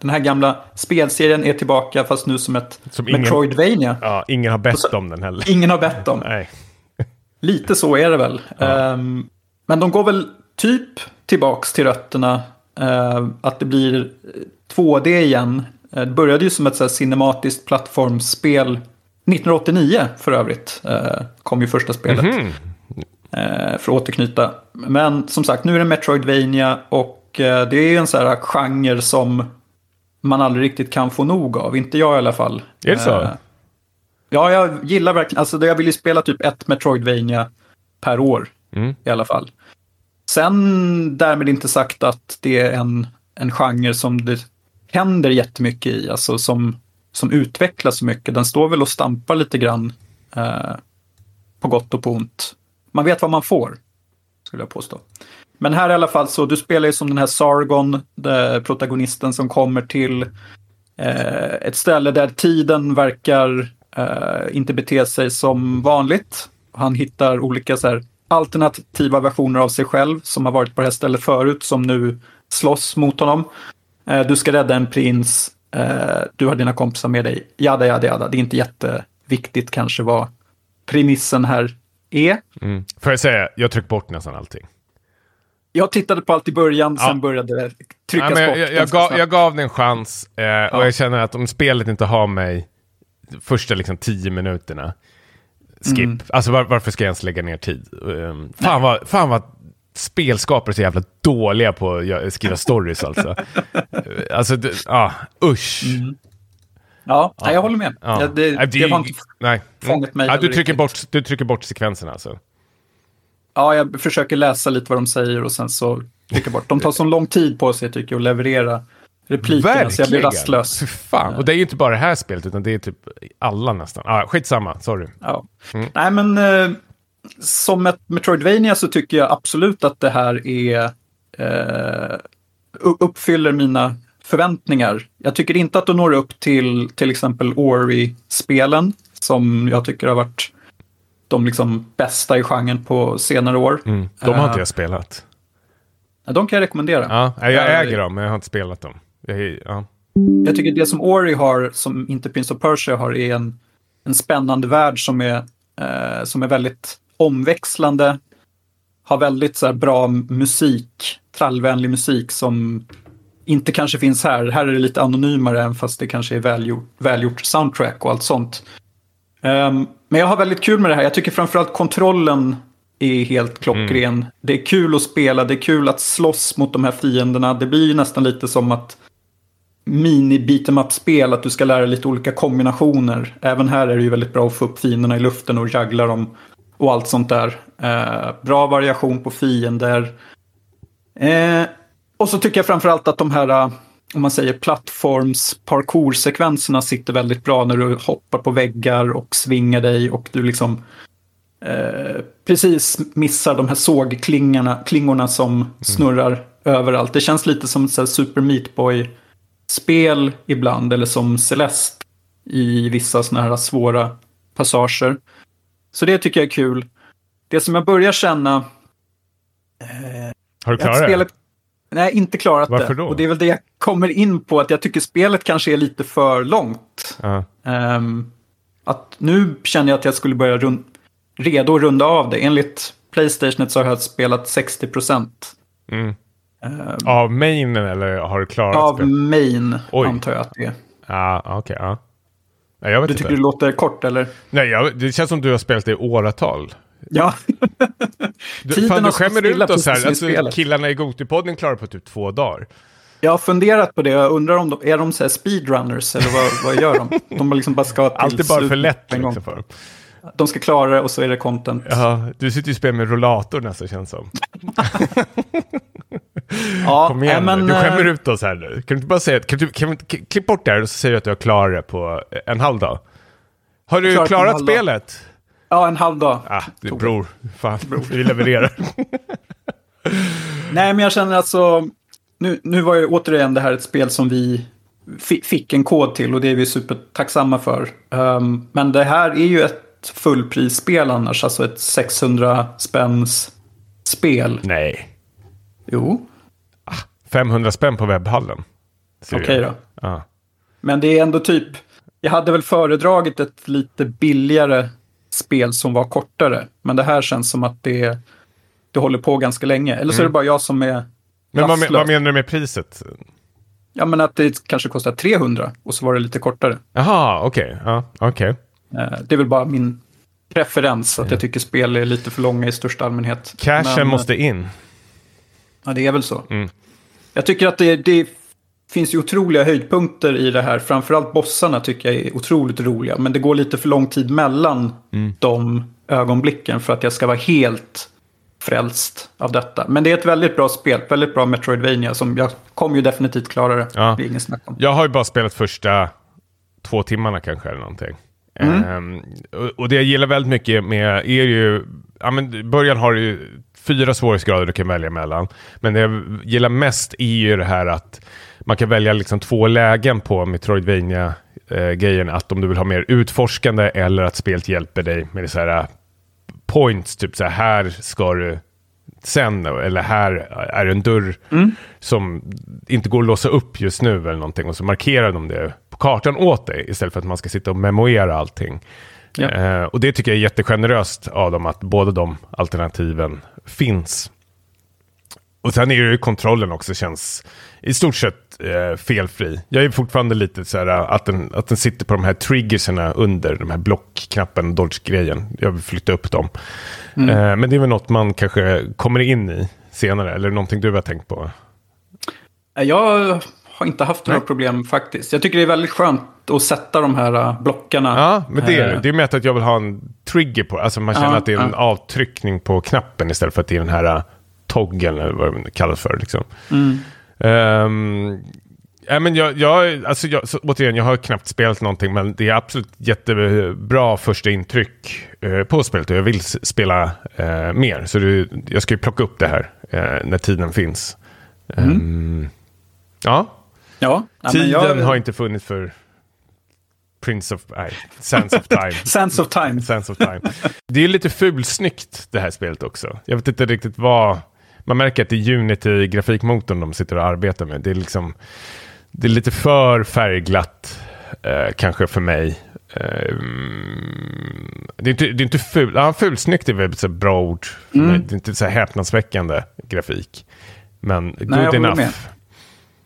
den här gamla spelserien är tillbaka fast nu som ett Som ingen- Metroidvania. Ja, ingen har bett om den heller. Ingen har bett om. Nej. Lite så är det väl. Ehm, men de går väl typ tillbaks till rötterna. eh, att det blir eh, 2D igen. Eh, Det började ju som ett så här cinematiskt plattformsspel. 1989 för övrigt eh, kom ju första spelet. Mhm. Eh, för att återknyta. Men som sagt, nu är det Metroidvania och eh, det är ju en sån här genre som man aldrig riktigt kan få nog av. Inte jag i alla fall. Är det så? Ja, jag gillar verkligen, alltså jag vill ju spela typ ett Metroidvania per år Mm. i alla fall. Sen därmed inte sagt att det är en, en genre som det händer jättemycket i, alltså som, som utvecklas så mycket. Den står väl och stampar lite grann eh, på gott och på ont. Man vet vad man får, skulle jag påstå. Men här i alla fall så, du spelar ju som den här Sargon, protagonisten som kommer till eh, ett ställe där tiden verkar eh, inte bete sig som vanligt. Han hittar olika så här, alternativa versioner av sig själv som har varit på det här stället förut som nu slåss mot honom. Eh, du ska rädda en prins, eh, du har dina kompisar med dig, jada jada jada. Det är inte jätteviktigt kanske vad premissen här är. Mm. Får jag säga, jag trycker bort nästan allting. Jag tittade på allt i början, Ja. sen började det tryckas Ja, men bort. jag, jag, gav, jag gav den en chans eh, och jag känner att om spelet inte har mig första liksom tio minuterna, skip. Mm. Alltså var, varför ska jag ens lägga ner tid? Um, fan, vad, fan vad spelskapare är så jävla dåliga på att skriva stories alltså. Alltså, det, ah, usch. Ja, nej, jag håller med. Ja. Ja, det, Nej, det var inte... nej. fångat mig Ja, du, trycker riktigt. bort, du trycker bort sekvenserna alltså. Ja, jag försöker läsa lite vad de säger och sen så trycker bort. De tar så lång tid på sig tycker jag att leverera replikerna så jag blir rastlös. Fan. Och det är ju inte bara det här spelet, utan det är typ alla nästan. Ah, skitsamma, sorry. Ja. Nej, men eh, som ett Metroidvania så tycker jag absolut att det här är eh, uppfyller mina förväntningar. Jag tycker inte att de når upp till till exempel Ori-spelen som jag tycker har varit de liksom bästa i genren på senare år. Mm. De har inte Eh, jag spelat. De kan jag rekommendera. Ja, jag äger dem, men jag har inte spelat dem. Jag, ja. Jag tycker det som Ori har, som inte Prince of Persia har, är en, en spännande värld som är, eh, som är väldigt omväxlande. Har väldigt så här, bra musik, trallvänlig musik som inte kanske finns här. Här är det lite anonymare, även fast det kanske är välgjort, välgjort soundtrack och allt sånt. Ehm, men jag har väldigt kul med det här. Jag tycker framförallt kontrollen är helt klockren. Det är kul att spela, det är kul att slåss mot de här fienderna. Det blir ju nästan lite som att mini beat em up-spel, att du ska lära dig lite olika kombinationer. Även här är det ju väldigt bra att få upp fienderna i luften och juggla dem och allt sånt där. Eh, bra variation på fiender. Eh, och så tycker jag framförallt att de här, eh, om man säger plattforms parkour-sekvenserna sitter väldigt bra när du hoppar på väggar och svingar dig och du liksom eh, precis missar de här sågklingorna klingorna som snurrar överallt. Det känns lite som så Super Meat Boy-spel ibland, eller som Celeste i vissa sådana här svåra passager. Så det tycker jag är kul. Det som jag börjar känna Har du klarat det? spelet... Nej, inte klarat Varför det. då? Och det är väl det jag kommer in på, att jag tycker spelet kanske är lite för långt. Ja. Ehm, att nu känner jag att jag skulle börja run- redo att runda av det. Enligt Playstation så har jag spelat 60 procent Mm. Av mainen eller har du klarat av det? main, Oj. antar jag att det är. Ja, okej. ja. Nej, jag vet Du inte. tycker det låter kort, eller? Nej, jag, det känns som du har spelat det i åratal. Ja. Du, fan, du skämmer ut oss här. Alltså, killarna i Gotipodden klarar på typ två dagar. Jag har funderat på det. Jag undrar om de är de så speedrunners eller vad, vad gör de? De liksom bara ska till Allt är bara för lätt en gång. liksom, för dem. De ska klara det och så är det content. Ja, du sitter ju och spelar med rollator nästan känns som. Ja, Kom igen nej, nu, men, du skämmer eh, ut oss här nu. Kan du inte bara säga, kan du, kan, kan, klipp bort det här och så säger du att du har klarat det på en halv dag. Har du Klarat klarat spelet? Ja, en halv dag. Ah, du bror. Fan, vi levererar. Nej, men jag känner alltså... Nu, nu var ju återigen det här ett spel som vi fi- fick en kod till och det är vi supertacksamma för. Ehm, men det här är ju ett fullprisspel annars, alltså ett 600 spänns spel. Nej. Jo. 500 spänn på webbhallen. Okej okay då. Ja. Men det är ändå typ, jag hade väl föredragit ett lite billigare spel som var kortare. Men det här känns som att det, det håller på ganska länge. Eller så mm. är det bara jag som är Men vad, vad, menar du med priset? Ja, men att det kanske kostar 300 och så var det lite kortare. Jaha, okej. Okay. Ja, okay. Eh, det är väl bara min preferens att jag tycker spel är lite för långa i största allmänhet. Cashen men, måste in. Ja, det är väl så. Mm. Jag tycker att det, det finns ju otroliga höjdpunkter i det här. Framförallt bossarna tycker jag är otroligt roliga. Men det går lite för lång tid mellan mm. de ögonblicken för att jag ska vara helt frälst av detta. Men det är ett väldigt bra spel, väldigt bra Metroidvania som jag kommer ju definitivt klara det. Ja. Det är ingen snack om. Jag har ju bara spelat första två timmarna kanske eller någonting. Mm. Um, och, och, det jag gillar väldigt mycket med är ju, ja men början har ju fyra svårighetsgrader du kan välja mellan. Men det jag gillar mest är ju det här att man kan välja liksom två lägen på Metroidvania grejen att om du vill ha mer utforskande eller att spelet hjälper dig med så här points, typ så här, här ska du sen, eller här är en dörr mm. som inte går att låsa upp just nu eller någonting och så markerar de det på kartan åt dig istället för att man ska sitta och memoera allting. Ja. Eh, och det tycker jag är jättegeneröst av dem att båda de alternativen finns. Och sen är ju kontrollen också känns i stort sett eh, felfri. Jag är fortfarande lite så här att den, att den sitter på de här triggerserna under de här blockknappen, dodge-grejen. Jag vill flytta upp dem. Mm. Eh, men det är väl något man kanske kommer in i senare, eller någonting du har tänkt på? Jag har inte haft några Nej. problem faktiskt. Jag tycker det är väldigt skönt att sätta de här uh, blockarna. Ja, men det är det. Det är med att jag vill ha en trigger på Alltså man känner ja, att det är en ja. avtryckning på knappen istället för att det är den här uh, toggeln eller vad det kallas för. Liksom. Mm. Um, ja, men jag, jag, alltså jag, så, återigen, jag har knappt spelat någonting, men det är absolut jättebra första intryck uh, på spelet och jag vill spela uh, mer. Så det, jag ska ju plocka upp det här uh, när tiden finns. Mm. Um, ja. ja. Tiden jag... har inte funnits för Prince of... Nej, Sense of Time. Sense of Time. Sense of Time. Det är lite fulsnyggt det här spelet också. Jag vet inte riktigt vad man märker att det är Unity-grafikmotorn de sitter och arbetar med. Det är liksom, det är lite för färgglatt eh, kanske för mig. Eh, det, är inte, det är inte ful, ja, fulsnyggt är väl ett bra ord. Mm. Det är inte så här häpnadsväckande grafik. Men Nej, good enough. Med.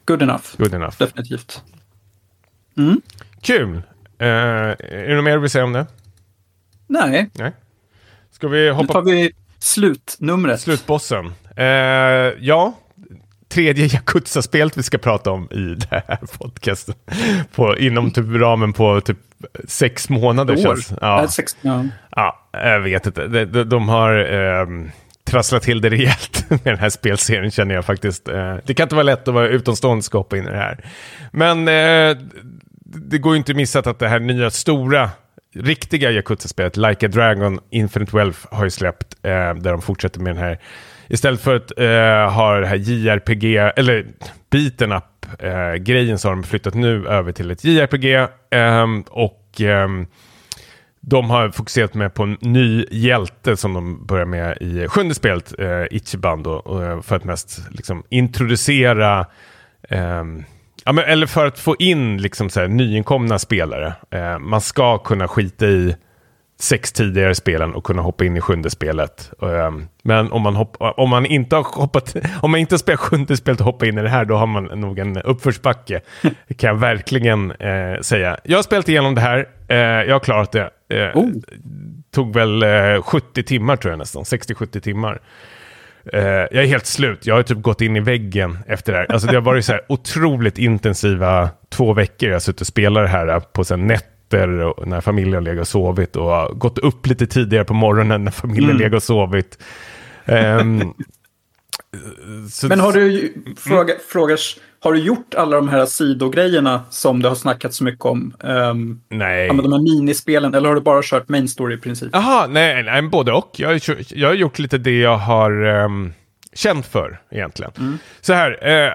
Good enough. Good enough. Definitivt. Mm. Kul. Uh, är det något mer du vill säga om det? Nej. Nej. Ska vi hoppa... Nu tar vi slutnumret. Slutbossen. Uh, ja, tredje Yakuza-spelet vi ska prata om i det här podcasten. På, inom typ ramen på typ sex månader. År? Känns. Ja. Sex, ja. ja, jag vet inte. De, de, de har um, trasslat till det rejält med den här spelserien känner jag faktiskt. Uh, det kan inte vara lätt att vara utomstående och hoppa in i det här. Men uh, det går ju inte missat att det här nya stora riktiga Yakuza-spelet, Like a Dragon Infinite Wealth, har ju släppt. Eh, där de fortsätter med den här, istället för att eh, ha det här JRPG, eller beaten up-grejen eh, så har de flyttat nu över till ett JRPG. Eh, och eh, de har fokuserat med på en ny hjälte som de börjar med i sjunde spelet, eh, Ichiban då, eh, för att mest liksom, introducera Um, Ja, men, eller för att få in liksom, så här, nyinkomna spelare. Eh, man ska kunna skita i sex tidigare spelen och kunna hoppa in i sjunde spelet. Eh, men om man, hopp, om man inte har hoppat, om man inte har spelat sjunde spelet och hoppat in i det här, då har man nog en uppförsbacke. Kan jag verkligen eh, säga. Jag har spelat igenom det här, eh, jag har klarat det. Eh, oh. Tog väl 70 eh, timmar tror jag nästan, 60-70 timmar. Uh, jag är helt slut. Jag har typ gått in i väggen efter det här. Alltså det har varit så här otroligt intensiva två veckor. Jag har suttit och spelat det här på här nätter och när familjen har legat och sovit och gått upp lite tidigare på morgonen när familjen mm. legat och sovit. Um, så, Men har du, fråga, mm. frågars, har du gjort alla de här sidogrejerna som det har snackats så mycket om? Um, nej. Ja, de här minispelen, eller har du bara kört main story i princip? Jaha, nej, nej, både och. Jag, jag har gjort lite det jag har um, känt för egentligen. Mm. Så här, uh,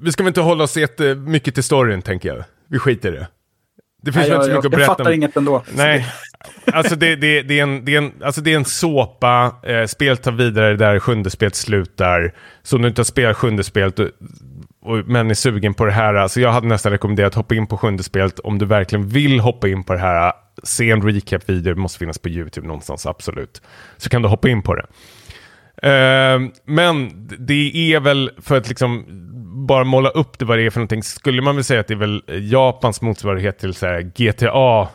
vi ska väl inte hålla oss jättemycket till storyn tänker jag. Vi skiter i det. Det finns Nej, inte så mycket jag, att berätta. Jag fattar om. inget ändå. Nej, alltså det, det, det, är en, det, är en, alltså det är en såpa. Eh, spelet tar vidare där sjunde spelet slutar. Så om du inte har spelat sjunde spelet och, men är sugen på det här. Alltså jag hade nästan rekommenderat att hoppa in på sjunde spelet om du verkligen vill hoppa in på det här. Se en recap-video, det måste finnas på YouTube någonstans, absolut. Så kan du hoppa in på det. Uh, men det är väl för att liksom bara måla upp det vad det är för någonting. Skulle man väl säga att det är väl eh, Japans motsvarighet till så här GTA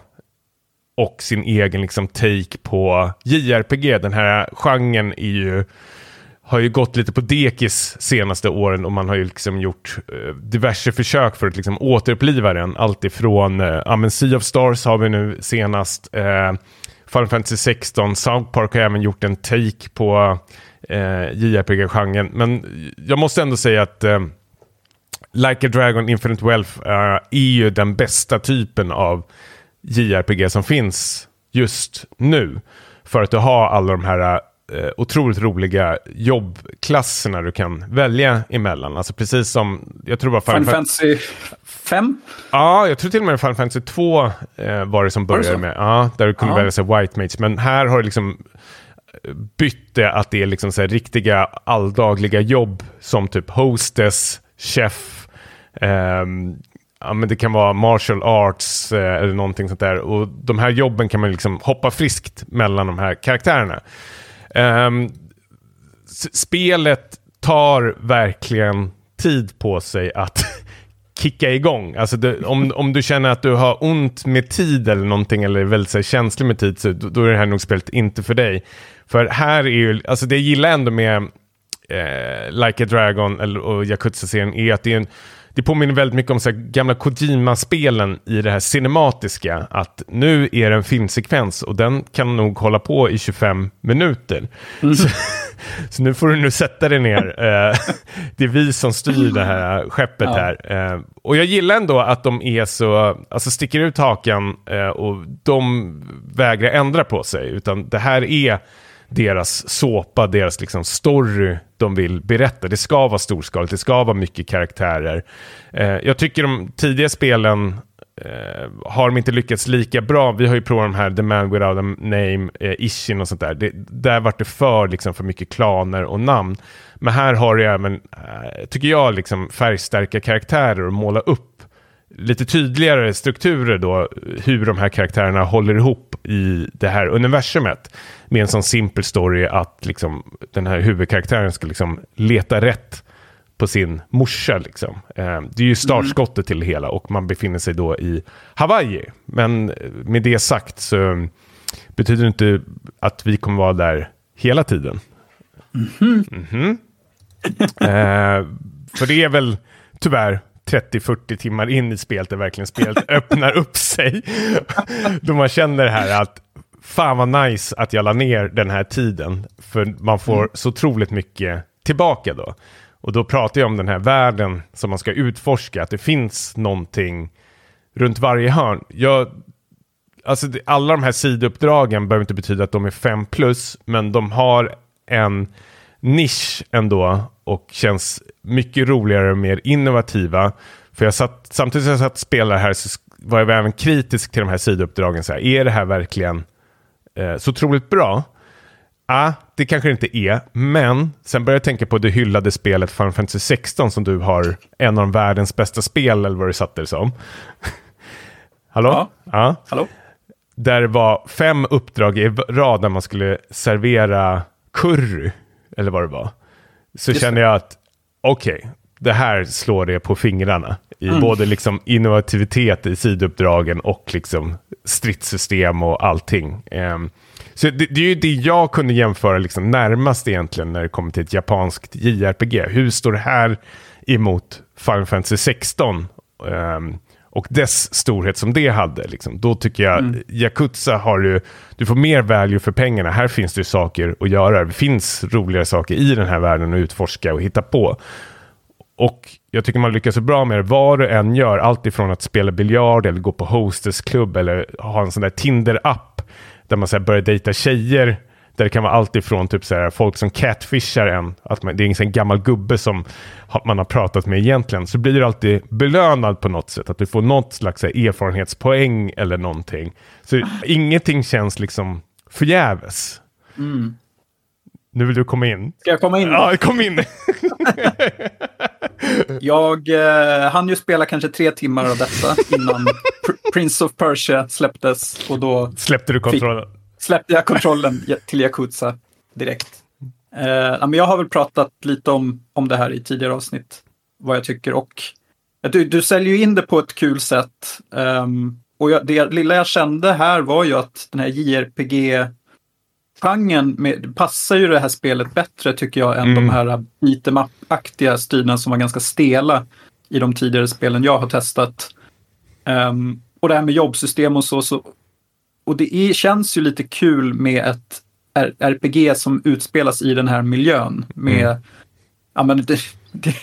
och sin egen liksom take på JRPG. Den här genren är ju har ju gått lite på dekis senaste åren och man har ju liksom gjort eh, diverse försök för att liksom återuppliva den. Alltifrån eh, Sea of Stars har vi nu senast. Eh, Final Fantasy 16, South Park har även gjort en take på eh, JRPG-genren. Men jag måste ändå säga att eh, Like a Dragon Infinite Wealth uh, är ju den bästa typen av JRPG som finns just nu. För att du har alla de här eh, uh, otroligt roliga jobbklasserna du kan välja emellan. Alltså precis som, jag tror bara Final Fantasy 5? Ja, jag tror till och med Final Fantasy 2 uh, var det som började det med. Ja, där du kunde ja. välja sig White Mage. Men här har du liksom bytt det att det är liksom så här riktiga alldagliga jobb som typ hostess, chef, Um, ja, men det kan vara martial arts eh, eller någonting sånt där. Och de här jobben kan man liksom hoppa friskt mellan de här karaktärerna. Um, spelet tar verkligen tid på sig att kicka igång. Alltså det, om, om du känner att du har ont med tid eller någonting eller är väldigt så känslig med tid så då, då, är det här nog spelet inte för dig. För här är ju, alltså det jag gillar ändå med eh, Like a Dragon eller, och Yakuza-serien är att det är en det påminner väldigt mycket om så gamla Kojima-spelen i det här cinematiska. Att nu är det en filmsekvens och den kan nog hålla på i 25 minuter. Mm. Så, så, nu får du nu sätta dig ner. Uh, det är vi som styr det här skeppet ja. här. Uh, och jag gillar ändå att de är så, alltså sticker ut hakan uh, och de vägrar ändra på sig. Utan det här är deras såpa, deras liksom story de vill berätta. Det ska vara storskaligt, det ska vara mycket karaktärer. Eh, jag tycker de tidiga spelen eh, har de inte lyckats lika bra. Vi har ju provat de här The Man Without a Name, eh, Ishin och sånt där. Det, där vart det för, liksom, för mycket klaner och namn. Men här har du även, eh, tycker jag, liksom, färgstarka karaktärer och måla upp lite tydligare strukturer då, hur de här karaktärerna håller ihop i det här universumet. Med en sån simpel story att liksom, den här huvudkaraktären ska liksom leta rätt på sin morsa. Liksom. Eh, det är ju startskottet till det hela och man befinner sig då i Hawaii. Men med det sagt så betyder det inte att vi kommer vara där hela tiden. Mm -hmm. Mm -hmm. Eh, för det är väl tyvärr 30-40 timmar in i spelet där verkligen spelet öppnar upp sig. Då man känner det här att fan vad nice att jag la ner den här tiden. För man får mm. så otroligt mycket tillbaka då. Och då pratar jag om den här världen som man ska utforska, att det finns någonting runt varje hörn. Jag, alltså alla de här sidouppdragen behöver inte betyda att de är 5 plus, men de har en nisch ändå och känns mycket roligare och mer innovativa. För jag satt, samtidigt som jag satt och spelade här så var jag även kritisk till de här sidouppdragen. Så här, är det här verkligen eh, så otroligt bra? Ja, ah, det kanske det inte är, men sen började jag tänka på det hyllade spelet Final Fantasy 16 som du har en av världens bästa spel, eller vad du satte det som. Hallå? Ja. ja. Hallå? Där det var fem uppdrag i rad där man skulle servera curry, eller vad det var så Just känner jag att okej, okay, det här slår det på fingrarna. I mm. både liksom innovativitet i sidouppdragen och liksom stridssystem och allting. Um, så det, det, är ju det jag kunde jämföra liksom närmast egentligen när det kommer till ett japanskt JRPG. Hur står det här emot Final Fantasy 16? Um, ehm, och dess storhet som det hade. Liksom. Då tycker jag mm. Yakuza har du, du får mer value för pengarna. Här finns det saker att göra. Det finns roligare saker i den här världen att utforska och hitta på. Och jag tycker man lyckas så bra med det vad du än gör. Allt ifrån att spela biljard eller gå på hostess klubb eller ha en sån där Tinder-app där man så börjar dejta tjejer där det kan vara allt ifrån typ så här, folk som catfishar en, att man, det är en gammal gubbe som man har pratat med egentligen, så blir du alltid belönad på något sätt. Att du får något slags här, erfarenhetspoäng eller någonting. Så ingenting känns liksom förgäves. Mm. Nu vill du komma in. Ska jag komma in? Ja, kom in. Jag eh, hann ju spela kanske tre timmar av detta innan Pr Prince of Persia släpptes. Och då Släppte du kontrollen? Fick, släppte jag kontrollen till Yakuza direkt. Eh, men jag har väl pratat lite om, om det här i tidigare avsnitt. Vad jag tycker. Och du, du säljer ju in det på ett kul sätt. Um, och jag, det lilla jag kände här var ju att den här JRPG genren passar ju det här spelet bättre tycker jag än mm. de här beat'em aktiga som var ganska stela i de tidigare spelen jag har testat. Um, och det här med jobbsystem och så. så och det är, känns ju lite kul med ett RPG som utspelas i den här miljön. Med, mm. ja, men det, det,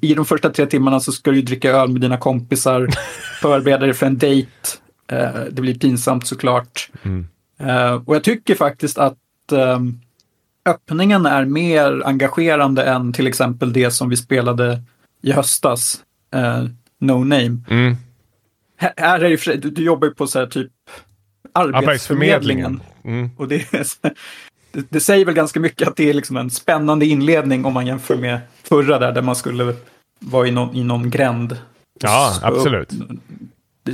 I de första tre timmarna så ska du dricka öl med dina kompisar, förbereda dig för en dejt. Uh, det blir pinsamt såklart. Mm. Uh, och jag tycker faktiskt att um, öppningen är mer engagerande än till exempel det som vi spelade i höstas, uh, No Name. Mm. Här, här är det, du, du jobbar ju på så här typ Arbetsförmedlingen. Mm. Och det, det, det, säger väl ganska mycket att det är liksom en spännande inledning om man jämför med förra där, där man skulle vara i någon, i någon gränd. Ja, absolut.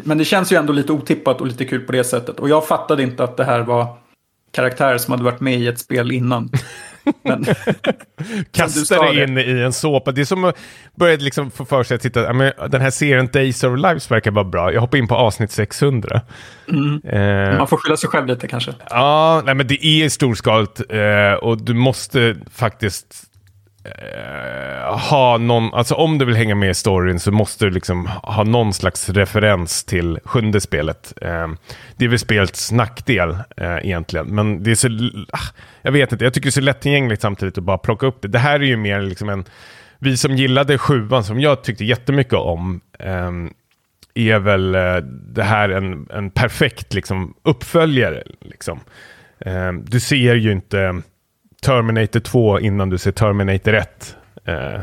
Men det känns ju ändå lite otippat och lite kul på det sättet. Och jag fattade inte att det här var karaktärer som hade varit med i ett spel innan. Men, Kastar det in i en såpa. Det är som att börja liksom få för sig att titta, men, den här serien Days of Lives verkar vara bra. Jag hoppar in på avsnitt 600. Mm. Eh, Man får skylla sig själv lite kanske. Ja, nej, men det är storskaligt eh, och du måste faktiskt Uh, ha någon, alltså om du vill hänga med i storyn så måste du liksom ha någon slags referens till sjunde spelet. Uh, det är väl spelets nackdel uh, egentligen, men det är så, ah, jag vet inte, jag tycker det är så lättillgängligt samtidigt att bara plocka upp det. Det här är ju mer liksom en, vi som gillade sjuan som jag tyckte jättemycket om, um, är väl det här en, en perfekt liksom, uppföljare. Liksom. Ehm, du ser ju inte Terminator 2 innan du ser Terminator 1. Eh,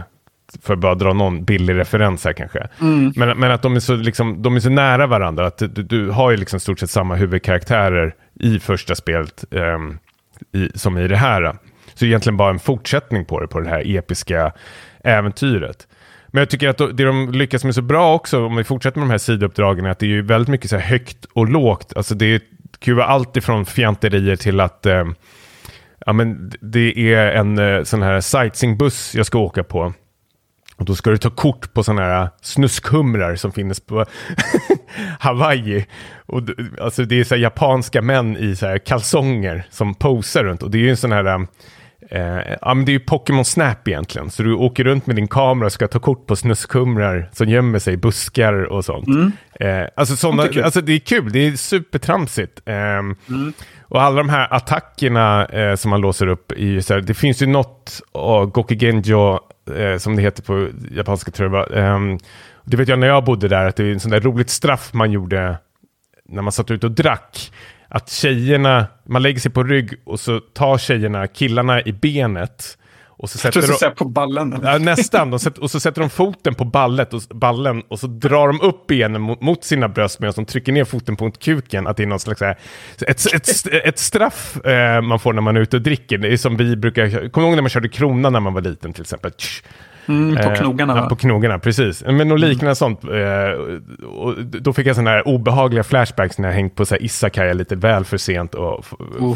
för att bara dra någon billig referens här kanske. Mm. Men, men att de är, så, liksom, de är så nära varandra. Att du, du har ju liksom stort sett samma huvudkaraktärer i första spelet eh, i, som i det här. Så egentligen bara en fortsättning på det, på det här episka äventyret. Men jag tycker att det de lyckas med så bra också, om vi fortsätter med de här sidouppdragen, är att det är ju väldigt mycket så högt och lågt. Alltså det vara allt ifrån fjanterier till att eh, ja, men det är en eh, sån här sightseeingbuss jag ska åka på. Och då ska du ta kort på sådana här snuskhumrar som finns på Hawaii. Och, alltså det är så japanska män i så här kalsonger som posar runt. Och det är ju en sån här eh, Eh, ja, men det är ju Pokémon Snap egentligen. Så du åker runt med din kamera och ska ta kort på snuskhumrar som gömmer sig i buskar och sånt. Mm. Eh, alltså, såna, det alltså det är kul, det är supertramsigt. Eh, mm. Och alla de här attackerna eh, som man låser upp i, så här, det finns ju något, oh, Gokigenjo, eh, som det heter på japanska tror jag ehm, Det vet jag när jag bodde där, att det är en sån där roligt straff man gjorde när man satt ute och drack att tjejerna, man lägger sig på rygg och så tar tjejerna killarna i benet. Och så sätter jag de, på ballen. Ja, nästan. De sätter, och så sätter de foten på ballet och, ballen och så drar de upp benen mot, mot sina bröst medan de trycker ner foten på kuken. Att det är någon slags här, ett, ett, ett straff eh, man får när man är ute och dricker. Det är som vi brukar, kommer ihåg när man körde krona när man var liten till exempel? Mm, på eh, knogarna eh, På knogarna, precis. Men något liknande mm. sånt. Eh, och då fick jag sådana här obehagliga flashbacks när jag hängt på så här Isakaya lite väl för sent. Och, uh.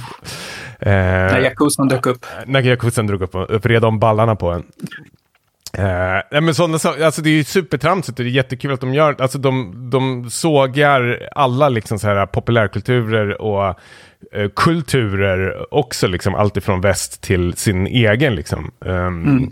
eh, när Yakuzan dök upp. När Yakuzan drog upp och vred om ballarna på en. Eh, men sådana, alltså det är ju supertramsigt och det är jättekul att de gör, alltså de, de sågar alla liksom så här populärkulturer och eh, kulturer också, liksom allt ifrån väst till sin egen liksom. Um, mm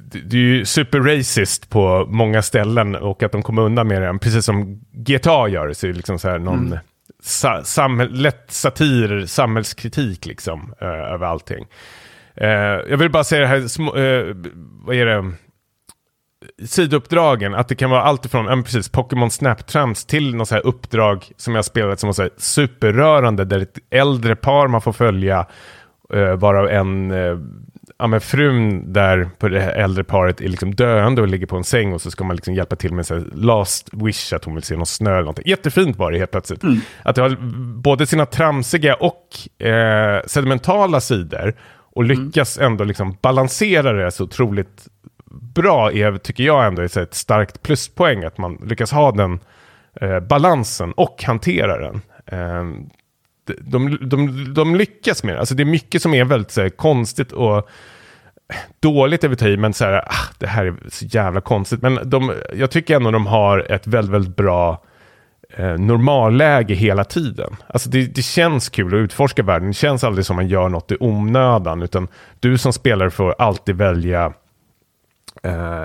det är ju super-racist på många ställen och att de kommer undan med det, precis som GTA gör, så är det liksom så här någon mm. sa sam lätt satir, samhällskritik liksom, uh, över allting. Uh, jag vill bara säga det här, små, uh, vad är det, sidouppdragen, att det kan vara allt ifrån, ja, precis, Pokémon Snap-trams till något så här uppdrag som jag spelat som var superrörande, där ett äldre par man får följa, uh, varav en ja, men frun där på det äldre paret är liksom döende och ligger på en säng och så ska man liksom hjälpa till med en last wish, att hon vill se någon snö eller någonting. Jättefint var det helt plötsligt. Mm. Att det har både sina tramsiga och eh, sedimentala sidor och mm. lyckas mm. ändå liksom balansera det så otroligt bra är, tycker jag ändå, är ett starkt pluspoäng att man lyckas ha den eh, balansen och hantera den. Eh, de, de, de, lyckas med det. Alltså det är mycket som är väldigt här, konstigt och dåligt över tid, men så här, ah, det här är så jävla konstigt. Men de, jag tycker ändå de har ett väldigt, väldigt bra eh, normalläge hela tiden. Alltså det, det, känns kul att utforska världen. Det känns aldrig som man gör något i onödan. Utan du som spelare får alltid välja eh,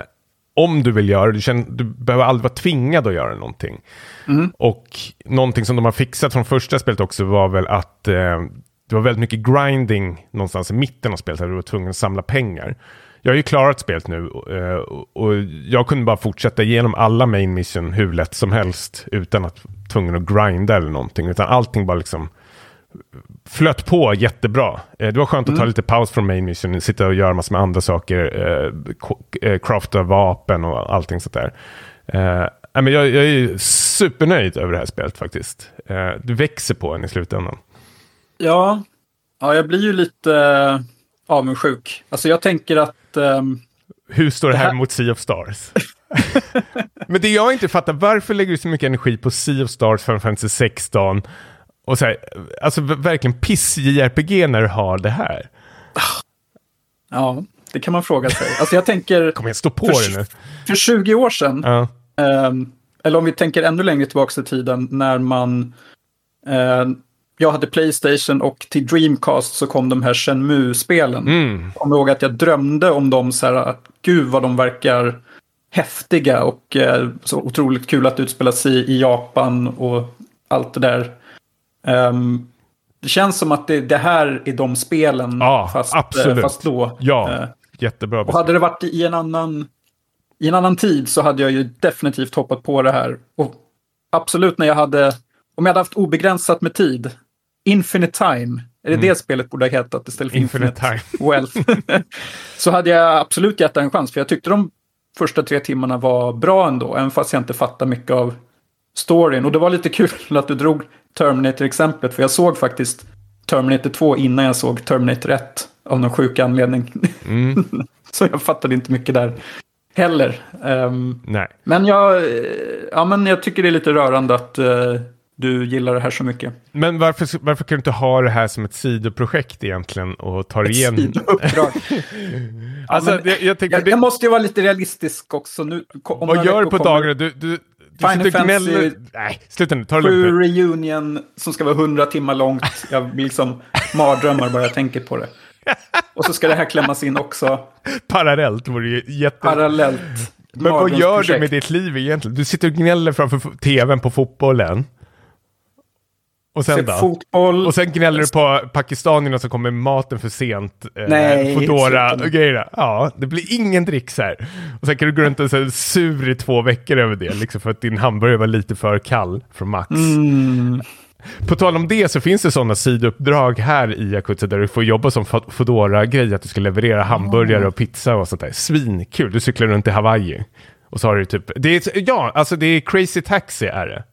om du vill göra det. Du, du behöver aldrig vara tvingad att göra någonting. Mm. Och någonting som de har fixat från första spelet också var väl att eh, det var väldigt mycket grinding någonstans i mitten av spelet. Där du var tvungen att samla pengar jag har ju klarat spelet nu eh, och jag kunde bara fortsätta igenom alla main mission hur lätt som helst utan att tvungen att grinda eller någonting. Utan allting bara liksom flöt på jättebra. Eh, det var skönt mm. att ta mm. lite paus från main mission, sitta och göra massor med andra saker, eh, crafta vapen och allting sånt där. jag är supernöjd över det här spelet faktiskt. Du växer på en i slutändan. Ja, ja jag blir ju lite avundsjuk. Alltså jag tänker att Um, Hur står det här, det här mot Sea of Stars? Men det jag inte fattar, varför lägger du så mycket energi på Sea of Stars Final Fantasy 16? Och så här, alltså verkligen piss-JRPG när du har det här. Ja, det kan man fråga sig. Alltså jag tänker... Kom igen, stå på för, det nu. För 20 år sedan, ja. um, eller om vi tänker ännu längre tillbaka i tiden, när man uh, jag hade Playstation och till Dreamcast så kom de här Shenmue-spelen. Mm. Kommer ihåg att jag drömde om dem så här, gud vad de verkar häftiga och eh, så otroligt kul att utspela sig i Japan och allt det där. Um, det känns som att det, det, här är de spelen ja, fast, absolut. fast då. Ja, uh, jättebra. Och hade det varit i en annan i en annan tid så hade jag ju definitivt hoppat på det här. Och absolut när jag hade, om jag hade haft obegränsat med tid Infinite Time, är det mm. det spelet borde ha hetat istället för Infinite, Infinite Time? Wealth. så hade jag absolut gett det en chans, för jag tyckte de första tre timmarna var bra ändå, även fast jag inte fattar mycket av storyn. Och det var lite kul att du drog Terminator-exemplet, för jag såg faktiskt Terminator 2 innan jag såg Terminator 1 av någon sjuk anledning. Mm. så jag fattade inte mycket där heller. Um, Nej. Men, jag, ja, men jag tycker det är lite rörande att uh, du gillar det här så mycket. Men varför, varför kan du inte ha det här som ett sidoprojekt egentligen och ta det igen? Sidouppdrag. alltså, ja, jag, jag, jag, det... jag, måste ju vara lite realistisk också. Nu, om Vad gör du på dagarna? Du, du, du Final Fantasy Nej, sluta nu. Ta det 7 reunion som ska vara 100 timmar långt. Jag blir liksom mardrömmar bara jag tänker på det. Och så ska det här klämmas in också. Parallellt vore ju jätte... Parallellt. Men vad gör du med ditt liv egentligen? Du sitter och gnäller framför tvn på fotbollen. Och sen då? Fotboll. Och sen gnäller du på pakistanierna som kommer maten för sent. Eh, Nej. Foodora och grejer. Ja, det blir ingen dricks här. Och sen kan du gå runt och säga sur i två veckor över det. Liksom för att din hamburgare var lite för kall från Max. Mm. På tal om det så finns det sådana sidouppdrag här i Yakuza där du får jobba som foodora grej att du ska leverera hamburgare och pizza och sånt där. Svinkul, du cyklar runt i Hawaii. Och så har du typ, det är, ja, alltså det är crazy taxi är det.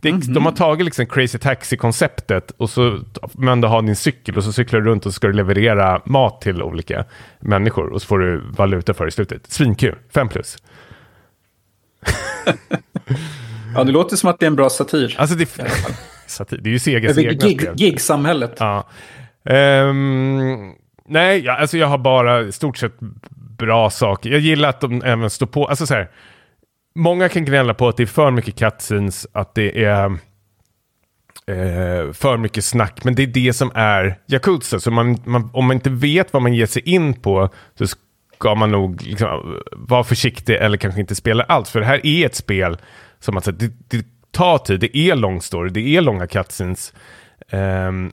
Det, mm -hmm. De har tagit liksom Crazy Taxi-konceptet och så men du har din cykel och så cyklar du runt och så ska du leverera mat till olika människor och så får du valuta för det i slutet. Svinkul, 5 plus. ja, det låter som att det är en bra satir. Alltså det, satir, det är ju Segas egna gig. Gig-samhället. Ja. Um, nej, ja, alltså jag har bara i stort sett bra saker. Jag gillar att de även står på, alltså så här, många kan gnälla på att det är för mycket cutscenes, att det är eh, för mycket snack. Men det är det som är Yakuza. Så man, man, om man inte vet vad man ger sig in på så ska man nog liksom, vara försiktig eller kanske inte spela alls. För det här är ett spel som man säger, det, det tar tid, det är lång story, det är långa cutscenes. Um,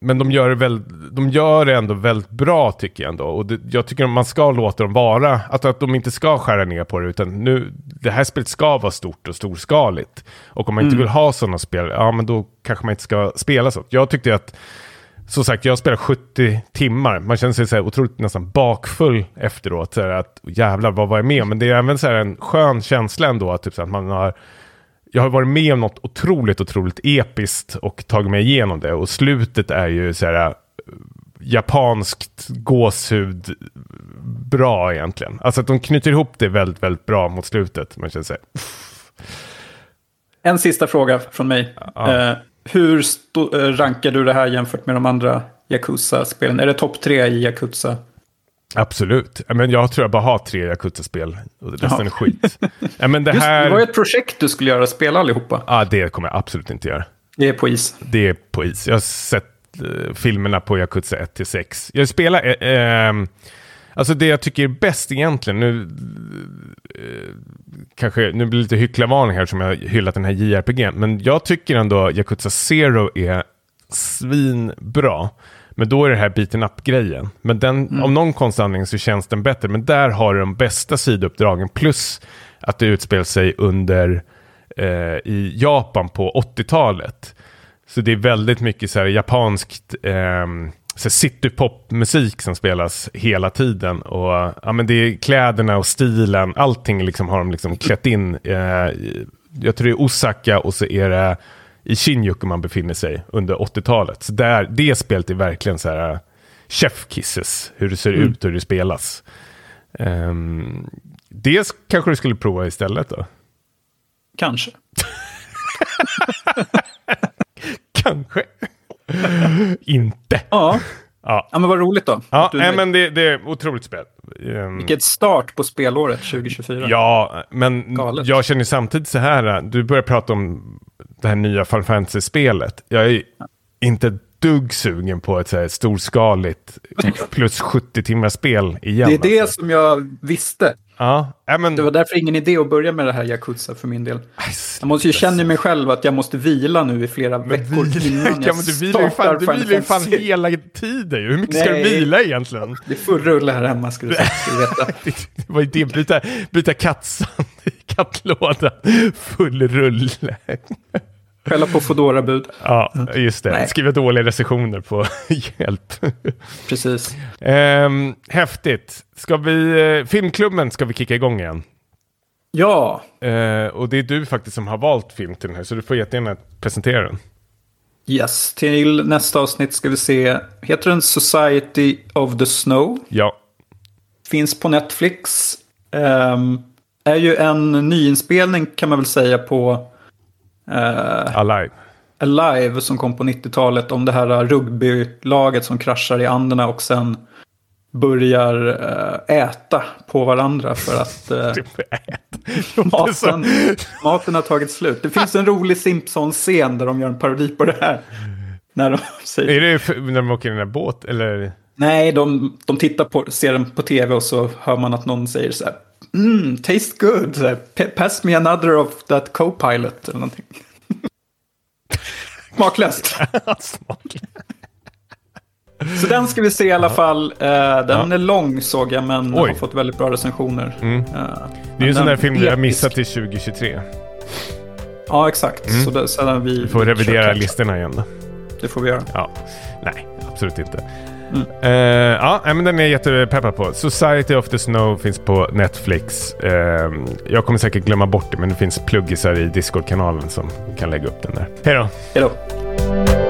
men de gör, det väl, de gör det ändå väldigt bra tycker jag ändå. Och det, jag tycker att man ska låta dem vara, att, att de inte ska skära ner på det. Utan nu, det här spelet ska vara stort och storskaligt. Och om man mm. inte vill ha sådana spel, ja men då kanske man inte ska spela så. Jag tyckte att, som sagt, jag spelar 70 timmar. Man känner sig så här otroligt nästan bakfull efteråt. Så att jävlar, vad var jag med om? Men det är även så här en skön känsla ändå, att, typ, så att man har jag har varit med om något otroligt, otroligt episkt och tagit mig igenom det. Och slutet är ju så här japanskt gåshud bra egentligen. Alltså att de knyter ihop det väldigt, väldigt bra mot slutet. Man känner sig, En sista fråga från mig. Ja. Eh, hur eh, rankar du det här jämfört med de andra Yakuza-spelen? Är det topp tre i Yakuza? Absolut. Ja, Men jag tror jag bara har tre Yakuza-spel. Resten Jaha. är skit. ja, men det Just, här... det var ju ett projekt du skulle göra, spela allihopa. Ja, det kommer jag absolut inte göra. Det är på is. Det är på is. Jag har sett eh, filmerna på Yakuza 1-6. Jag spelar... Eh, ehm, alltså det jag tycker är bäst egentligen, nu... Eh, kanske, nu blir det lite hycklarvarning här som jag hyllat den här JRPG. Men jag tycker ändå Yakuza Zero är svinbra. Men då är det här beaten up-grejen. Men den, av någon konstig anledning så känns den bättre. Men där har du de bästa sidouppdragen. Plus att det utspelar sig under eh, i Japan på 80-talet. Så det är väldigt mycket så här japanskt här citypop-musik som spelas hela tiden. Och ja, men det är kläderna och stilen, allting liksom har de liksom klätt in. Eh, jag tror det är Osaka och så är det i Shinjuku man befinner sig under 80-talet. Så där, det spelet är verkligen så här chef kisses, hur det ser ut och hur det spelas. Ehm, det kanske du skulle prova istället då? Kanske. Kanske. Inte. Ja. Ja. ja, men vad roligt då. Ja, nej, men det, det är otroligt spel. Ehm, Vilket start på spelåret 2024. Ja, men Galet. jag känner samtidigt så här, du börjar prata om det här nya Final Fantasy-spelet. Jag är inte ett dugg sugen på ett så här storskaligt plus 70 timmars spel igen. Det är det alltså. som jag visste. Ja, men... Det var därför ingen idé att börja med det här Yakuza för min del. Jag måste ju känna mig själv att jag måste vila nu i flera veckor innan jag ja, men du vilar ju fan, du vilar ju fan hela tiden. Hur mycket ska du Nej. vila egentligen? Det är full rulle här hemma ska du, ska du veta. Det var ju det, byta, byta kattsand i kattlådan. Full rulle. Skälla på foodora bud Ja, just det. Nej. Skriva dåliga recensioner på hjälp. Precis. Ehm, häftigt. Ska vi, eh, filmklubben ska vi kicka igång igen. Ja, Eh, och det är du faktiskt som har valt film till den här, så du får jättegärna presentera den. yes. Till nästa avsnitt ska vi se, heter den Society of the Snow? Ja, Finns på Netflix. Ehm, är ju en nyinspelning kan man väl säga på eh, Alive. Alive som kom på 90-talet om det här rugbylaget som kraschar i Anderna och sen börjar eh, äta på varandra för att eh, maten, maten har tagit slut. Det finns en rolig Simpsons-scen där de gör en parodi på det här. När de säger, Är det f- när de åker i den där båt eller? nej, de, de tittar på, ser den på tv och så hör man att någon säger så här. Mm, taste good. Så här, "Pa- Pass me another of that co-pilot. Eller någonting. Smaklöst. Så den ska vi se i alla fall. Eh, den är lång såg jag men Oj. har fått väldigt bra recensioner. Eh, Det är ju en sån där film vi har missat till 2023. Ja, exakt. Så det, vi Vi får revidera listorna igen. Det får vi göra. Ja, nej, absolut inte. Eh, ja, men den är jag jättepeppad på. Society of the Snow finns på Netflix. Uh, jag kommer säkert glömma bort det, men det finns pluggisar i Discord-kanalen som kan lägga upp den där. Hej då! Hej då.